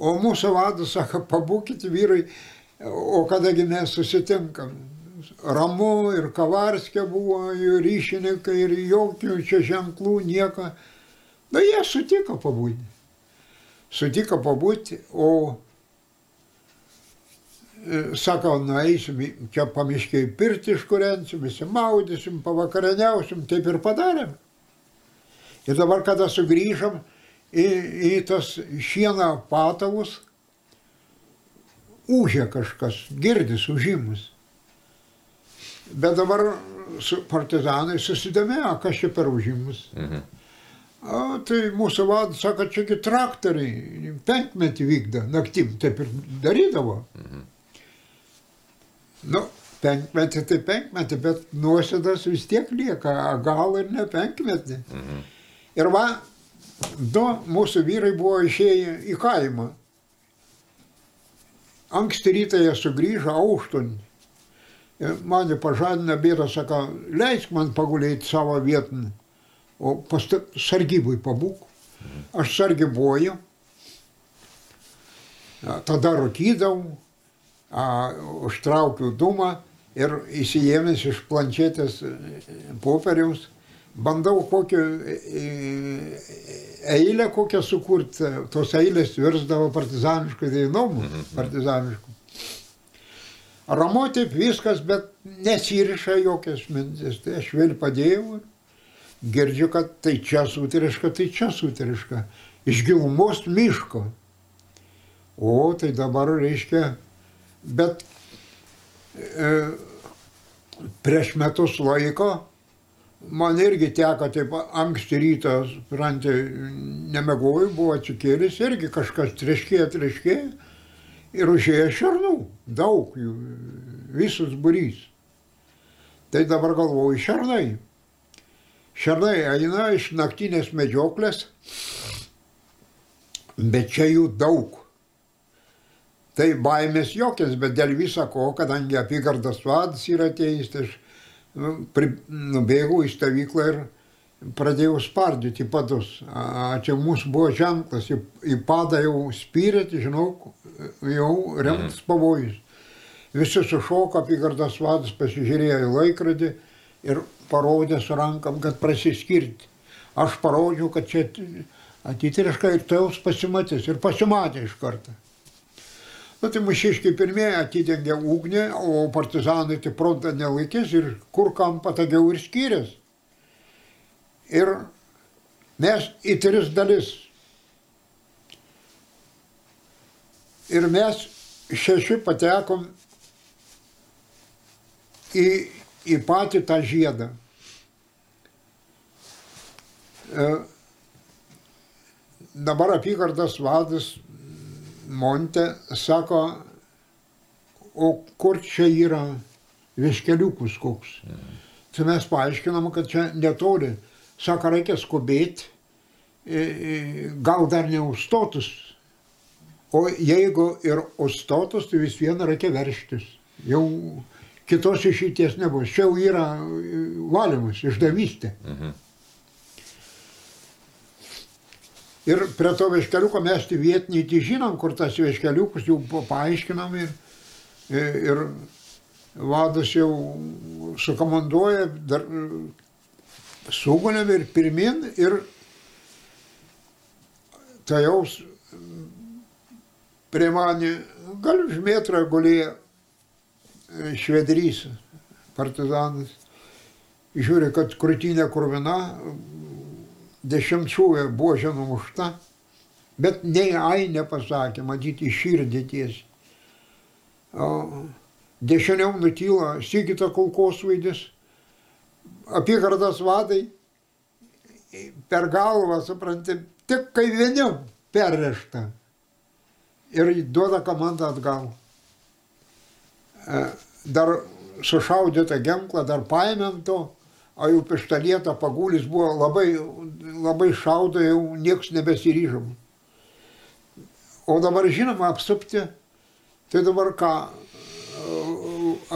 o mūsų vadas sako, pabūkit vyrai, o kadangi mes susitinkam. Ramu ir Kavarskė buvo, ir ryšininkai, ir jokių čia ženklų, nieko. Na, jie sutiko pabūti. Sutiko pabūti, o sako, nueisim čia pamiškiai pirti iškurensim, visi maudysim, pavakarieniausim, taip ir padarėm. Ir dabar, kada sugrįžom į, į tas šieno patalus, užė kažkas, girdis užimus. Bet dabar su partizanai susidomėjo, kas čia per užimus. Mhm. O, tai mūsų vadas sako, čiagi traktoriai penkmetį vykdo, naktim taip ir darydavo. Mhm. Nu, penkmetį tai penkmetį, bet nuosėdas vis tiek lieka, gal ir ne penkmetį. Mhm. Ir va, du mūsų vyrai buvo išėję į kaimą. Anksti rytą jie sugrįžo auštun. Mane pažadina bėda, sako, leisk man pagulėti savo vietą, o pasta, sargybui pabūk. Aš sargybuoju, tada rūkydavau, užtraukiu dūmą ir įsijėmęs iš planšetės e, popieriaus, bandau kokią e, e, eilę kokią sukurti, tos eilės virsdavo partizaniškų dainomų, mhm, partizaniškų. Ramu taip viskas, bet nesiriša jokios mintis. Tai aš vėl padėjau ir girdžiu, kad tai čia sutiriška, tai čia sutiriška. Iš gilumos miško. O tai dabar reiškia Bet e, prieš metus laiko man irgi teko taip anksti rytą, suprantate, nemegoju, buvo atsikėlęs, irgi kažkas treškėjo, treškėjo ir užėjo šernų, daug jų, visus burys. Tai dabar galvoju, šernai. Šernai eina iš naktinės medžioklės, bet čia jų daug. Tai baimės jokios, bet dėl viso ko, kadangi apygardos vadas yra atėjęs, tai pri, nubėgau į stovyklą ir pradėjau spardyti padus. A, čia mūsų buvo ženklas, į, į padą jau spyrėti, žinau, jau rimtas mhm. pavojus. Visi sušoko, apygardos vadas pasižiūrėjo į laikrodį ir parodė su rankam, kad prasiskirti. Aš parodžiau, kad čia atitiriškai ir tai jūs pasimatys. Ir pasimatė iš karto. Nu, tai mūšiškiai pirmieji atidengė ugnį, o partizanai tai frontą nelaikės ir kur kam patogiau ir skyrės. Ir mes į tris dalis. Ir mes šeši patekom į, į patį tą žiedą. E, dabar apygardas vadas Monte sako, o kur čia yra viškeliukus koks. Tai mes paaiškinam, kad čia netoli. Sako, reikia skubėti, e, e, gal dar neužstotus. O jeigu ir užstotus, tai vis viena reikia verštis. Jau kitos išeities nebus. Čia jau yra e, valymas, išdavystė. Mhm. Ir prie to veškeliuko mes tai vietiniai tai žinom, kur tas veškeliukus jau paaiškinam ir, ir vadas jau sukomanduoja, dar sugunėm ir pirmin ir tai jau prie mane gal už metrą gulėjo švedrys, partizanas. Žiūri, kad krūtinė kurvina, dešimtšūvė buožė numušta, bet nei ai nepasakė, matyti širdį tiesiai. Dešiniau nutyla Sigita kulkosvaidis, apygardos vadai per galvą, supranti, tik kai vieniu perrešta ir duoda komandą atgal. E, dar sušaudytą ginklą, dar paėmėm to, o jau pištalietą pagulis buvo labai, labai šaudo, jau nieks nebesiryžom. O dabar žinoma apsupti, tai dabar ką,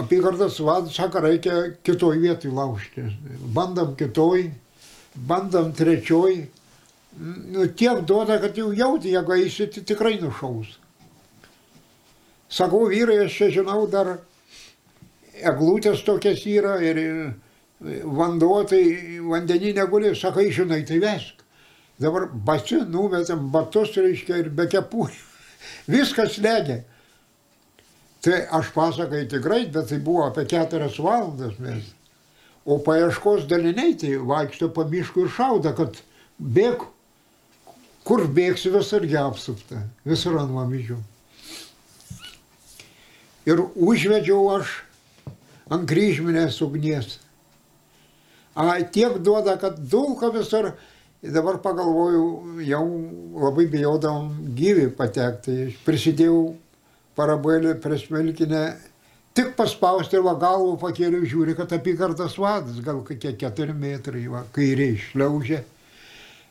apygardos vadas sako, reikia kitoj vietoj laužti. Bandam kitoj, bandam trečioj. Nu, tiek duoda, kad jau jauti, jeigu eisi, tai tikrai nušaus. Sakau, vyrai, aš čia žinau, dar eglutės tokias yra ir vanduo, tai vandenį neguli, sakai, žinai, tai vesk. Dabar basi numetėm batus, reiškia, ir be kepurių. Viskas legia. Tai aš pasakai tikrai, bet tai buvo apie keturias valandas mes. O paieškos daliniai tai vaikšto po miškų ir šauda, kad bėg, kur bėgsi visur apsupta, visur ant vamzdžių. Ir užvedžiau aš ant kryžminės ugnies. A, tiek duoda, kad dulka visur. Dabar pagalvojau, jau labai bijodam gyvi patekti. Prisidėjau parabėlė prieš Melkinę, tik paspausti va galvą pakėliau, žiūri, kad apygardas vadas, gal kokie keturi metrai, va, kairiai šliaužė.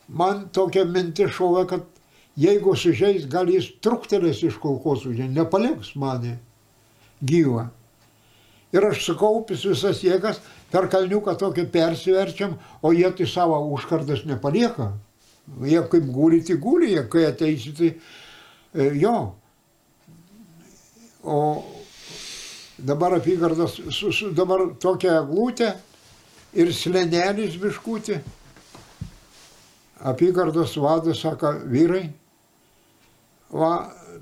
Man tokia mintis šovė, kad jeigu sužeis, gal jis truktelės iš kulkosūdžio, nepaliks mane gyvą. Ir aš sukaupęs visas jėgas, per kalniuką tokį persiverčiam, o jie tai savo užkardas nepalieka. Jie kaip guli, tai guli, jie kai ateisi, tai e, jo, O dabar apygardas, su, su, dabar tokia eglutė ir slenelis biškutė. Apygardos vadas sako, vyrai, va,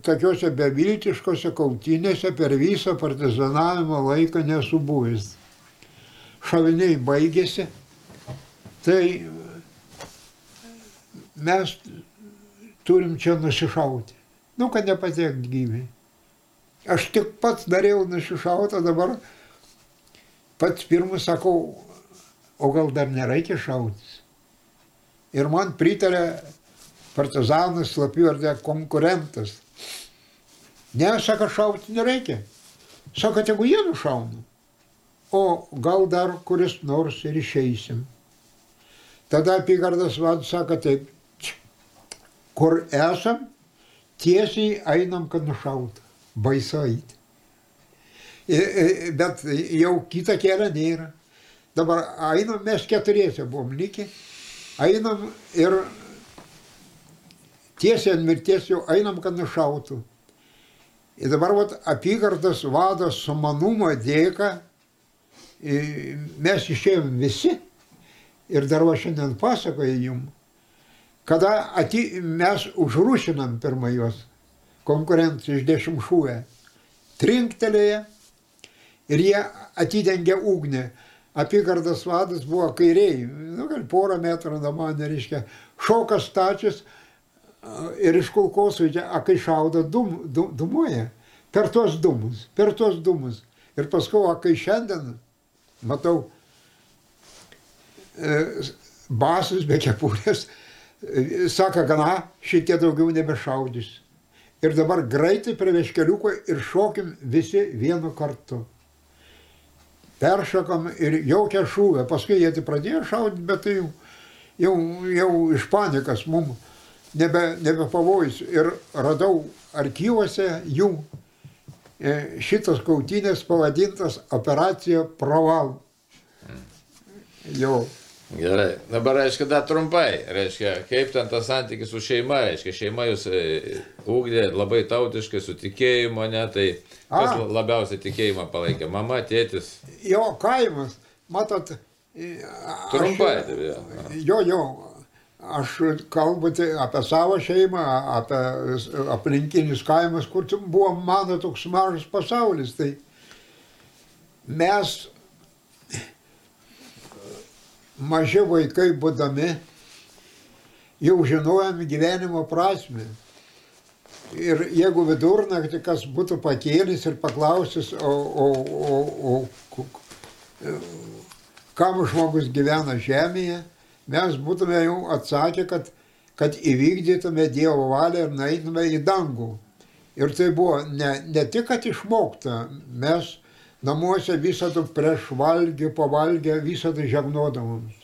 tokiuose beviltiškose kautinėse per visą partizanavimo laiką nesu buvęs. Šaviniai baigėsi, tai mes turim čia nusišauti. Nu, kad nepatiekt gyviai. Aš tik pats dariau nusišautą, dabar pats pirmas sakau, o gal dar nereikia šautis. Ir man pritarė partizanas slapiuardė konkurentas. Ne, sako, šauti nereikia. Sako, tegu jie nušauna. O gal dar kuris nors ir išeisim. Tada apygardas vadas sako taip, kur esam, tiesiai einam, kad nušauta baisu eiti. Bet jau kitą kelią nėra. Dabar einam, mes keturiese buvom likę, einam ir tiesiai ant mirties jau einam, kad nušautų. Ir dabar vat, apygardas vadas sumanumo dėka, mes išėjom visi ir dar va šiandien pasakoju jum, kada ati, mes užrūšinam pirmą juos konkurentai iš dešimšūvę, trinktelėje ir jie atidengė ugnį. Apygardas vadas buvo kairiai, nu, gal porą metrų nuo mane, reiškia, šokas stačius ir iš kulkos, a kai šaudo, dum, dum, dumuoja per tuos dumus, per tuos dumus. Ir paskui, a kai šiandien matau e, basus be kepurės, e, sako, gana, šitie daugiau nebešaudys. Ir dabar greitai prie veškeliuko ir šokim visi vienu kartu. peršokam ir jaukia šūvę. Paskui jie tik pradėjo šaudyti, bet tai jau, jau, jau iš panikas mums nebe, nebe pavojus. Ir radau archyvose jų šitas kautynės pavadintas operacija Proval. Jau. Gerai, dabar, reiškia, dar trumpai, reiškia, kaip ten tas santykis su šeima, reiškia, šeima jūs e, ūkdė labai tautiškai, su tikėjimu, ne, tai kas A. labiausiai tikėjimą palaikė, mama, tėtis, jo kaimas, matot, e, aš- trumpai, tai jo. Jo, jo, aš kalbu tai apie savo šeimą, apie aplinkinius kaimus, kur buvo mano toks mažas pasaulis. Tai mes maži vaikai būdami jau žinojom gyvenimo prasme. Ir jeigu vidurnaktį kas būtų pakėlis ir paklausęs, o, o, o, o kam žmogus gyvena žemėje, mes būtume jau atsakę, kad, kad įvykdytume Dievo valią ir naitume į dangų. Ir tai buvo ne, ne tik, kad išmokta, mes namuose visą tai prieš valgį, pavalgę, visą tai žegnodavomės.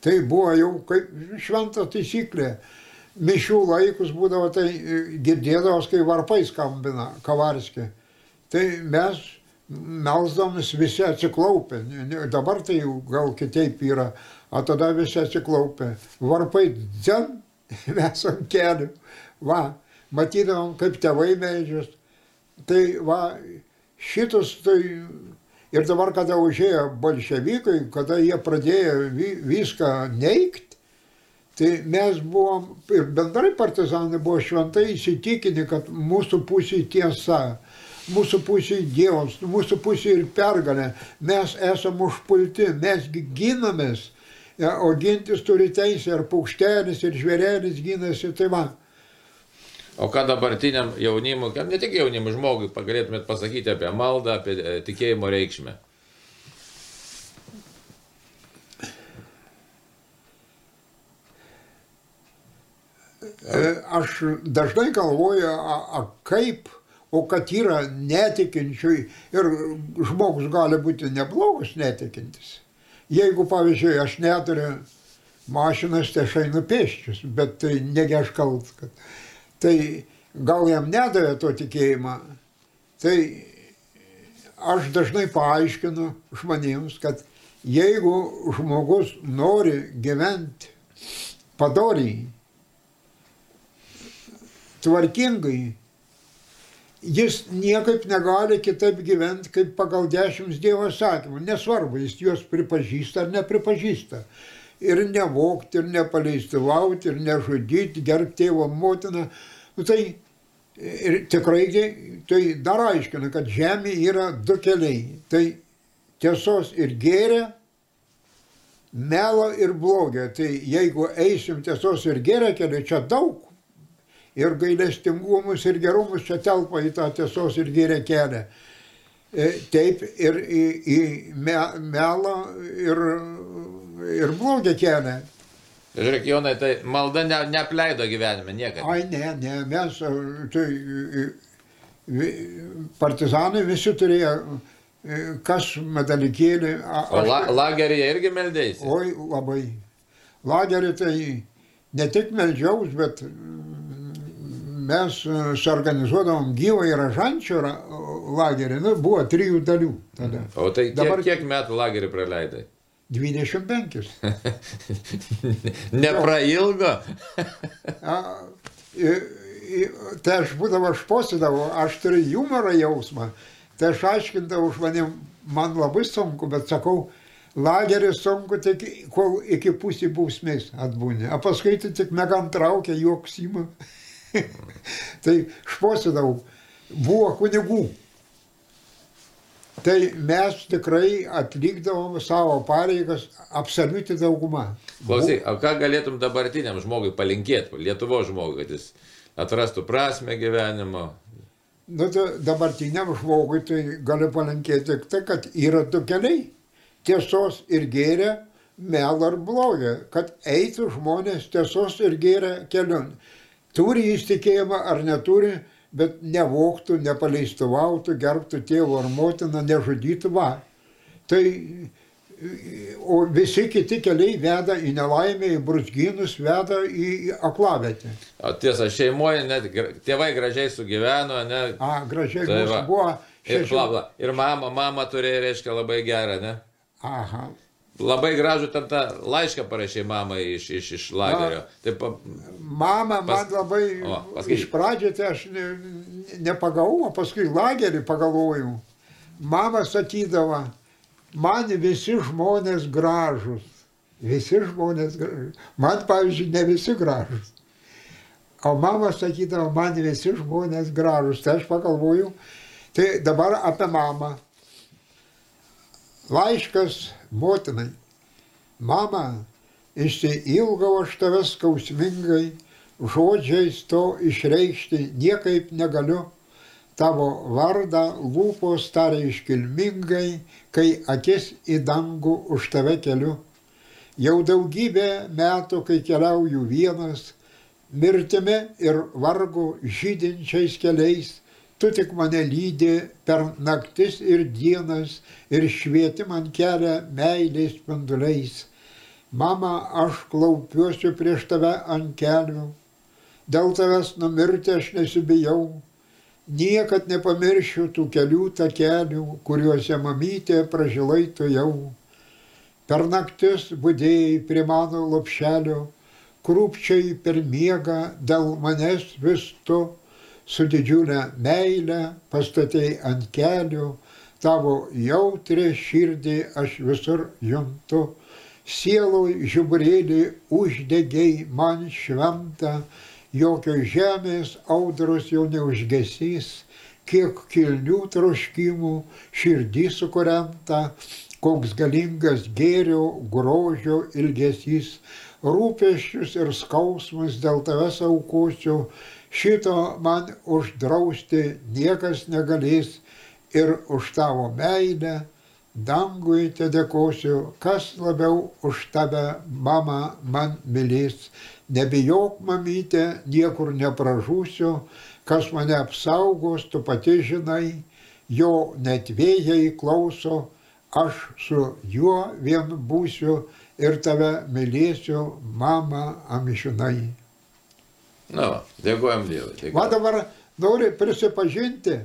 Tai buvo jau kaip šventa taisyklė. Mišių laikus būdavo, tai e, girdėdavos, kai varpai skambina kavarskė. Tai mes melsdamis visi atsiklaupę. Dabar tai jau gal kitaip yra, o tada visi atsiklaupę. Varpai dzen, mes ant kelių. Va, matydavom, kaip tėvai meldžias. Tai va, šitus tai. Ir dabar, kada užėjo bolševikai, kada jie pradėjo vi, viską neikti, tai mes buvom, ir bendrai partizanai buvo šventai įsitikinę, kad mūsų pusė tiesa, mūsų pusė Dievas, mūsų pusė ir pergalė, mes esame užpulti, mes gi ginamės, Ja, o gintis turi teisę, ir paukštelis, ir žvėrelis gynasi, tai va. O ką dabartiniam jaunimui, ne tik jaunimui žmogui, galėtumėt pasakyti apie maldą, apie e, tikėjimo reikšmę? E, Aš dažnai galvoju, a, a kaip, o kad yra netikinčių ir žmogus gali būti neblogas netikintis. Jeigu, pavyzdžiui, aš neturiu mašinas, tai aš einu pėsčius, bet tai negi aš kaltas. Kad... Tai gal jam nedavė to tikėjimą, tai aš dažnai paaiškinu žmonėms, kad jeigu žmogus nori gyventi padoriai, tvarkingai, jis niekaip negali kitaip gyventi, kaip pagal dešimt Dievo sakymų. Nesvarbu, jis juos pripažįsta ar nepripažįsta. Ir nevokti, ir nepaleistuvauti, ir nežudyti, gerbti tėvo motiną. Nu, tai ir tikrai tai dar aiškina, kad žemė yra du keliai. Tai tiesos ir gėrė, melo ir blogio. Tai jeigu eisim tiesos ir gėrė keliu, čia daug ir gailestingumus, ir gerumus čia telpa į tą tiesos ir gėrę kelią. E, Taip ir į, į me, melą ir, ir blogį kelią. Žiūrėk, Jonai, tai malda ne, neapleido gyvenime niekada. Ai ne, ne, mes, e, tai e, partizanai visi turėjo kas medalikėlį. O la, lageryje irgi meldėjai? Oi, labai. Lagerį tai ne tik melžiaus, bet mes e, suorganizuodavom gyvą ir ažančio ra- lagerį. Nu, buvo trijų dalių tada. O tai kiek, Dabar- kiek metų lagerį praleidai? 25. Neprailgo? A, i, i, tai aš būdavo, aš posėdavau, aš turiu humoro jausmą. Tai aš aiškindavau žmonėm, man labai sunku, bet sakau, lageris sunku tik, kol iki pusė bausmės atbūnė. O paskui tai tik megan traukia, juoks įma. tai aš posėdavau, buvo kunigų. Tai mes tikrai atlikdavom savo pareigas absoliuti dauguma. Klausyk, o ką galėtum dabartiniam žmogui palinkėti, Lietuvo žmogui, kad jis atrastų prasme gyvenimo? Nu, tai dabartiniam žmogui tai galiu palinkėti tik tai, kad yra du keliai - tiesos ir gėrė, melo ir blogio, kad eitų žmonės tiesos ir gėrė keliu. Turi jis tikėjimą ar neturi, bet nevoktų, nepaleistuvautų, gerbtų tėvą ar motiną, nežudytų va. Tai o visi kiti keliai veda į nelaimę, į brusginus, veda į aklavietę. O tiesa, šeimoje net tėvai gražiai sugyveno, ne? A, gražiai Tai buvo Ir šeši. bla, bla. Ir mama, mama turėjo, reiškia, labai gerą, ne? Aha. Labai gražų ten tą laišką parašė mamai iš, iš, iš lagerio. Taip, pa- Mama man Pas- labai, O, paskui- iš pradžio tai aš ne, nepagavau, o paskui lagerį pagalvojau. Mama sakydavo, man visi žmonės gražus. Visi žmonės gražus. Man, pavyzdžiui, ne visi gražus. O mama sakydavo, man visi žmonės gražus. Tai aš pagalvoju, tai dabar apie mamą. Laiškas motinai. Mama, išsiilgau aš tavęs skausmingai, žodžiais to išreikšti niekaip negaliu. Tavo vardą lūpos taria iškilmingai, kai akis į dangų už tave keliu. Jau daugybę metų, kai keliauju vienas, mirtimi ir vargu žydinčiais keliais, tu tik mane lydi per naktis ir dienas ir švieti man kelią meilės spinduliais. Mama, aš klaupiuosi prieš tave ant kelių, dėl tavęs numirti aš nesibijau, niekad nepamiršiu tų kelių takelių, kuriuose mamytė pražilai tu jau. Per naktis būdėjai prie mano lopšelio, krūpčiai per miegą dėl manęs vis tu, su didžiulė meilė pastatėjai ant kelių, tavo jautrė širdį aš visur juntu, sieloj žiburėlį uždegiai man šventą, jokio žemės audros jau neužgesys, kiek kilnių troškimų širdį sukurenta, koks galingas gėrio, grožio ilgesys, rūpeščius ir skausmus dėl tavęs aukosiu, šito man uždrausti niekas negalės ir už tavo meilę dangui te dėkosiu, kas labiau už tave, mama, man mylės. Nebijok, mamytė, niekur nepražūsiu, kas mane apsaugos, tu pati žinai, jo net vėjai klauso, aš su juo vien būsiu ir tave mylėsiu, mama, amžinai. Na, va, dėkojom Dievui. Va dėkojam. dabar noriu prisipažinti,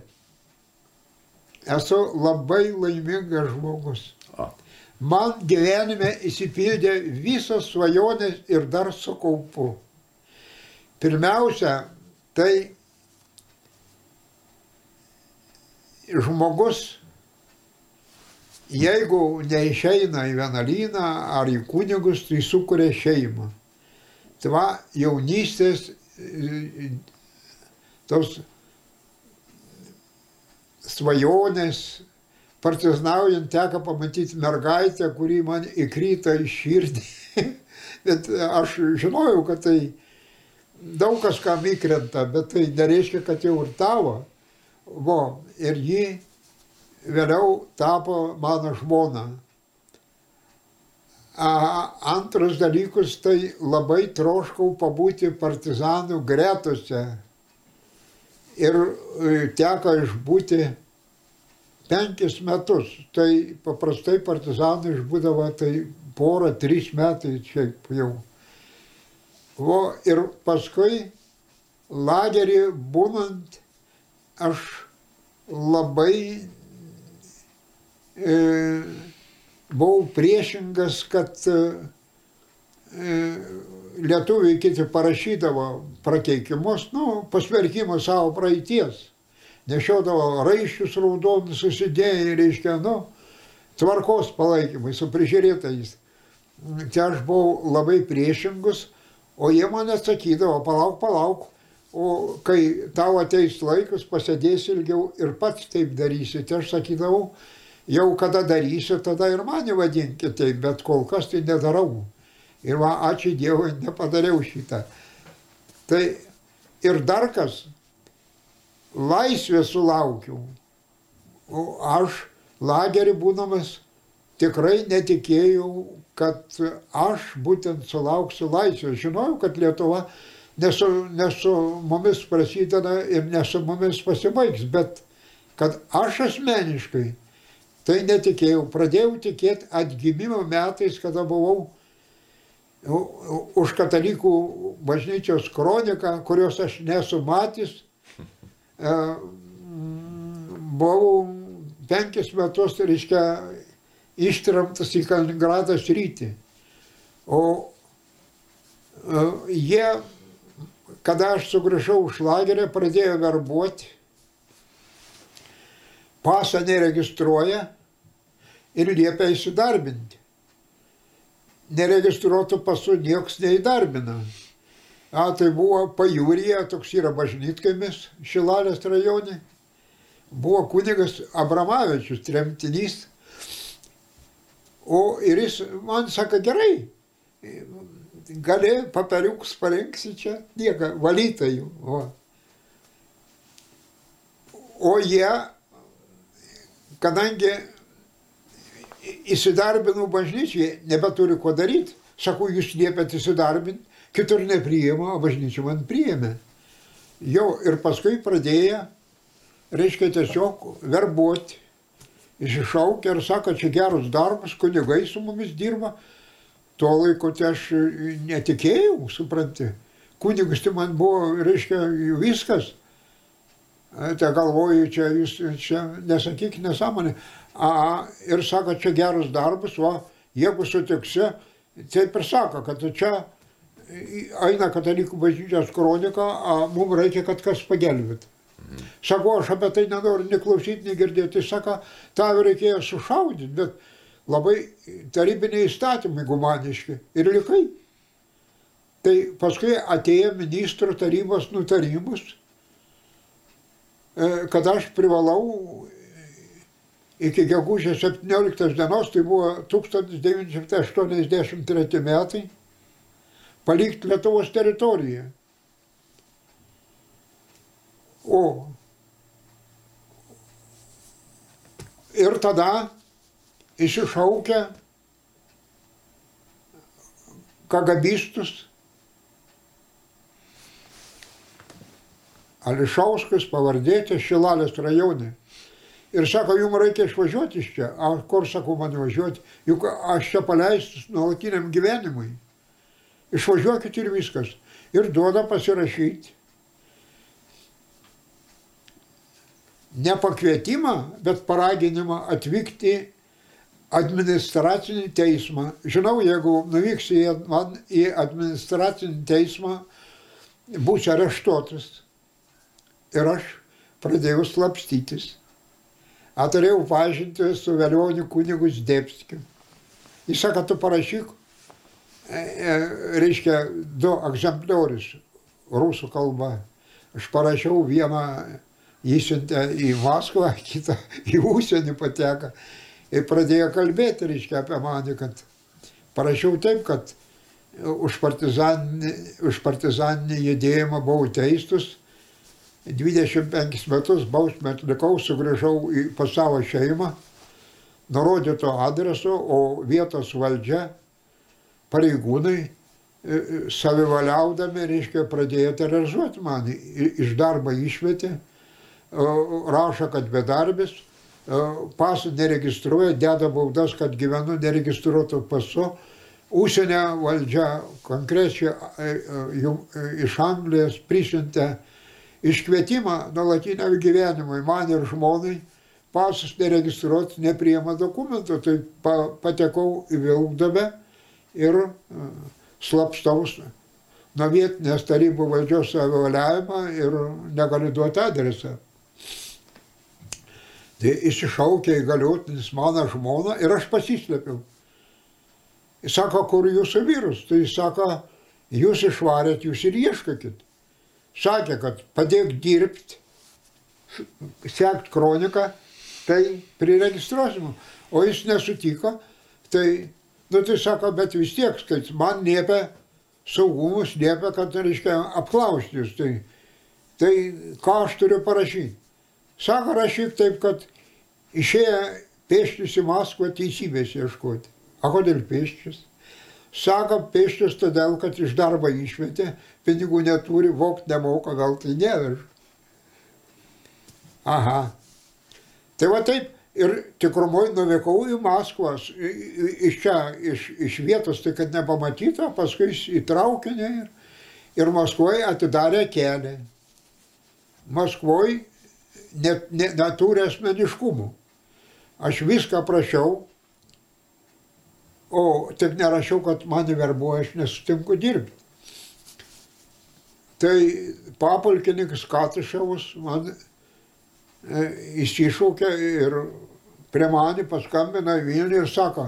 esu labai laimingas žmogus. O, Man gyvenime įsipildė visos svajonės ir dar su kaupu. Pirmiausia, tai žmogus, jeigu neišeina į vienuolyną ar į kunigus, tai sukuria šeimą. Tai va, jaunystės tos svajonės, partiznaujant teko pamatyti mergaitę, kuri man įkrito į širdį. bet aš žinojau, kad tai daug kas kam įkrenta, bet tai nereiškia, kad jau ir tavo. Vo, ir ji vėliau tapo mano žmona. A, antras dalykus, tai labai troškau pabūti partizanų gretose. Ir e, teko išbūti penkis metus. Tai paprastai partizanai išbūdavo tai porą, trys metai čia jau. O ir paskui lagerį būnant aš labai e, buvau priešingas, kad e, e, lietuviai kiti parašydavo prakeikimus, nu, pasmerkimus savo praeities. Nešiodavo raiščius raudonus susidėję, reiškia, nu, tvarkos palaikymai su prižiūrėtais. Čia aš buvau labai priešingus, o jie man atsakydavo, palauk, palauk, o kai tau ateis laikas, pasėdėsi ilgiau ir pats taip darysi. Tai aš sakydavau, jau kada darysiu, tada ir mane vadinkite taip, bet kol kas tai nedarau. Ir va, ačiū Dievui, nepadariau šitą. Tai ir dar kas, laisvę sulaukiau. O aš lagerį būdamas tikrai netikėjau, kad aš būtent sulauksiu laisvės. Žinojau, kad Lietuva nesu, nesu mumis prasideda ir nesu mumis pasibaigs, bet kad aš asmeniškai Tai netikėjau. Pradėjau tikėti atgimimo metais, kada buvau už katalikų bažnyčios kroniką, kurios aš nesu matęs. E, buvau penkis metus, reiškia, ištramtas į Kaliningradą sritį. O e, jie, kada aš sugrįžau iš lagerio, pradėjo verbuoti, pasą neregistruoja ir liepia įsidarbinti. Neregistruotų pasų niekas neįdarbina. A, tai buvo pajūryje, toks yra bažnytkaimis Šilalės rajone. Buvo kunigas Abramavičius, tremtinys. O ir jis man sako, gerai, gali paperiukus parinksi čia, nieko, valytojų. O, o jie, kadangi įsidarbinau bažnyčiai, nebeturi ko daryti, sakau, jūs liepėt įsidarbinti, kitur nepriima, o bažnyčia man priėmė. Jau ir paskui pradėjo, reiškia, tiesiog verbuoti, iššaukia ir sako, čia geras darbas, kunigai su mumis dirba. Tuo laiku tai aš netikėjau, supranti. Kunigas tai man buvo, reiškia, viskas. Tai galvoju, čia jūs čia nesakyk nesąmonė. A, ir sako, čia geras darbas, o jeigu sutiksi, taip ir sako, kad čia eina katalikų bažnyčios kronika, a mums reikia, kad kas pagelbėtų. Sako, aš apie tai nenoriu neklausyti, negirdėti. Tai sako, tau reikėjo sušaudyti, bet labai tarybiniai įstatymai gumaniški ir likai. Tai paskui atėjo ministro tarybos nutarimus, kad aš privalau iki gegužės 17 dienos, tai buvo 1983 metai, palikti Lietuvos teritoriją. O ir tada išsišaukia kagabistus. Ališauskas pavardėti Šilalės rajone. Ir sako, jums reikia išvažiuoti iš čia. A, kur sako man važiuoti? Juk aš čia paleistus nuolatiniam gyvenimui. Išvažiuokit ir viskas. Ir duoda pasirašyti ne pakvietimą, bet paraginimą atvykti administracinį teismą. Žinau, jeigu nuvyksi į, man į administracinį teismą, būsi areštuotas. Ir aš pradėjau slapstytis. Aturėjau pažinti su vėlioniu kunigu Zdebskiu. Jis sako, tu parašyk, e, e, reiškia, du egzempliorius rusų kalba. Aš parašiau vieną išsiuntė į Maskvą, kitą į užsienį pateko ir pradėjo kalbėti, reiškia, apie mane, kad parašiau taip, kad už partizaninį, už partizaninį judėjimą buvau teistus, 25 metus bausmę atlikau, sugrįžau į, pas savo šeimą, nurodyto adresu, o vietos valdžia, pareigūnai, e, e, savivaliaudami, reiškia, pradėjo terorizuoti mane, iš darbo išvietė rašo, kad bedarbis, pasų neregistruoja, deda baudas, kad gyvenu neregistruotų pasu. Užsienio valdžia konkrečiai iš Anglijos prisintė iškvietimą nuolatiniam gyvenimui man ir žmonai, pasus neregistruoti, nepriema dokumentų, tai patekau į Vilkdabę ir slapstaus nuo vietinės tarybų valdžios savivaliavimą ir negaliu duoti adresą. Tai išsišaukė įgaliotinis mano žmoną ir aš pasislėpiau. Jis sako, kur jūsų vyrus? Tai jis sako, jūs išvarėt, jūs ir ieškokit. Sakė, kad padėk dirbti, sekt kroniką, tai priregistruosim. O jis nesutiko, tai, nu tai sako, bet vis tiek, kad man liepia saugumus, liepia, kad, reiškia, apklausti jūs. Tai, tai ką aš turiu parašyti? Sako, rašyk taip, kad išėję pėsčius į Maskvą teisybės ieškoti. O kodėl pėsčius? Sako pėsčius todėl, kad iš darbo išmetė, pinigų neturi, vokt nemoka, gal tai nevež. Aha. Tai va taip, Ir tikrumoj nuvykau į Maskvą, iš čia, iš, iš vietos, tai kad nepamatyta, paskui įtraukinė ir, ir Maskvoje atidarė kelią. Maskvoje net, net, neturi asmeniškumų. Aš viską prašiau, o tik nerašiau, kad mane verbuoja, aš nesutinku dirbti. Tai papulkininkas Katuševas man e, įsišaukė ir prie manį paskambina Vilnių ir sako,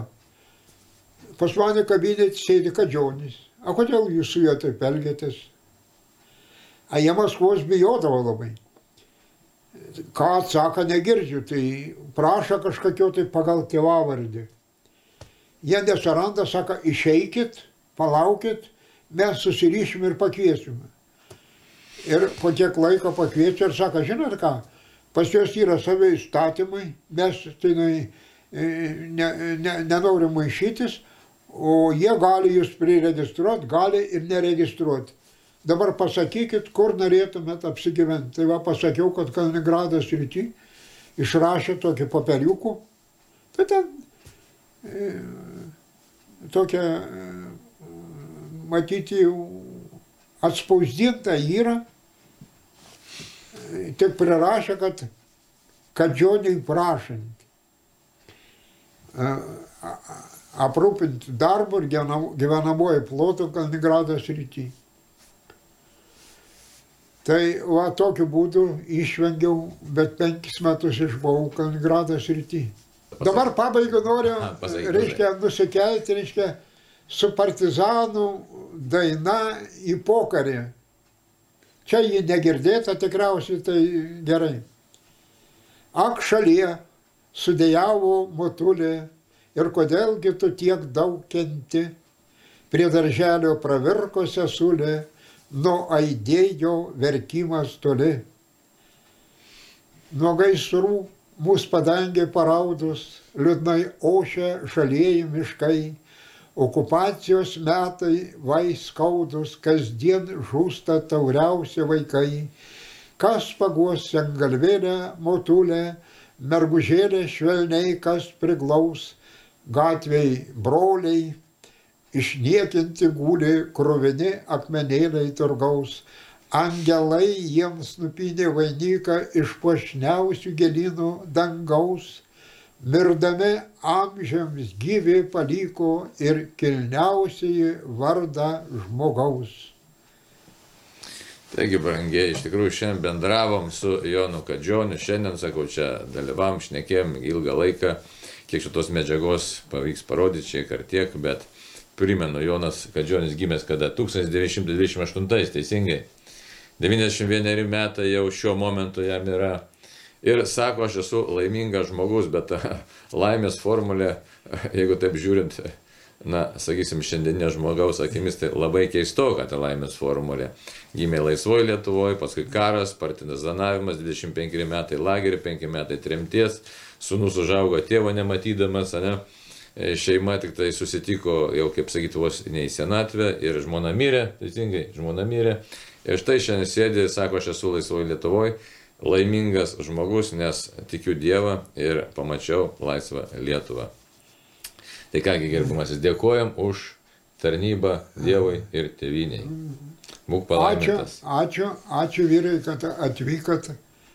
pas mane kabinete sėdi kadžionis. O kodėl jūs su juo taip elgėtės? A jie Maskvos bijodavo labai. Ką atsako, negirdžiu, tai prašo kažkokio tai pagal tėvavardį. Jie nesaranda, sako, išeikit, palaukit, mes susiryšim ir pakviesime. Ir po tiek laiko pakviečia ir sako, žinot ką, pas juos yra savi įstatymai, mes tai ne, ne, ne, nenorim maišytis, o jie gali jūs priregistruoti, gali ir neregistruoti. Dabar pasakykit, kur norėtumėt apsigyventi. Tai va pasakiau, kad Kaliningradas rytį išrašė tokį paperiukų. Tai ten e, tokia, e, matyti, atspausdinta yra. E, tik prirašė, kad kadžioniai prašant. E, aprūpinti darbu ir gyvenamoji plotų Kaliningrado srity. Tai va tokiu būdu išvengiau, bet penkis metus išbuvau Kaliningrado srity. Dabar pabaigai noriu, reiškia, nusikelti, reiškia, su partizanų daina į pokarį. Čia jį negirdėta tikriausiai, tai gerai. Ak šalyje sudėjavo motulė ir kodėlgi tu tiek daug kenti. Prie darželio pravirko sesulė, nuo aidėjo verkimas toli. Nuo gaisrų mūsų padangė paraudus, liūdnai ošia žalieji miškai, okupacijos metai vaiskaudus, kasdien žūsta tauriausi vaikai, kas paguos sengalvėlę, motulę, mergužėlę švelniai kas priglaus, gatviai broliai, išniekinti gūlė krovini akmenėliai turgaus, angelai jiems nupynė vainiką iš puošniausių gėlynų dangaus, mirdami amžiams gyvi paliko ir kilniausiai vardą žmogaus. Taigi, brangiai, iš tikrųjų šiandien bendravom su Jonu Kadžioniu, šiandien, sakau, čia dalyvavom, šnekėm ilgą laiką kiek šitos medžiagos pavyks parodyti šiek tiek, bet primenu, Jonas Kadžionis gimęs kada 1928, teisingai. 91 metai jau šiuo momentu jam yra. Ir sako, aš esu laimingas žmogus, bet laimės formulė, jeigu taip žiūrint, na, sakysim, šiandienė žmogaus akimis, tai labai keistoka ta laimės formulė. Gimė laisvoje Lietuvoje, paskui karas, partizanavimas, 25 metai lagerį, 5 metai tremties, sunus užaugo tėvo nematydamas, ne? E, šeima tik tai susitiko jau, kaip sakyti, vos ne į senatvę ir žmona mirė, teisingai, žmona mirė. Ir štai šiandien sėdė, sako, aš esu laisvoje Lietuvoje, laimingas žmogus, nes tikiu Dievą ir pamačiau laisvą Lietuvą. Tai kągi, gerbimasis, dėkojam už tarnybą Dievui ir tėviniai. Būk palaimintas. Ačiū, ačiū, ačiū vyrai, kad atvykot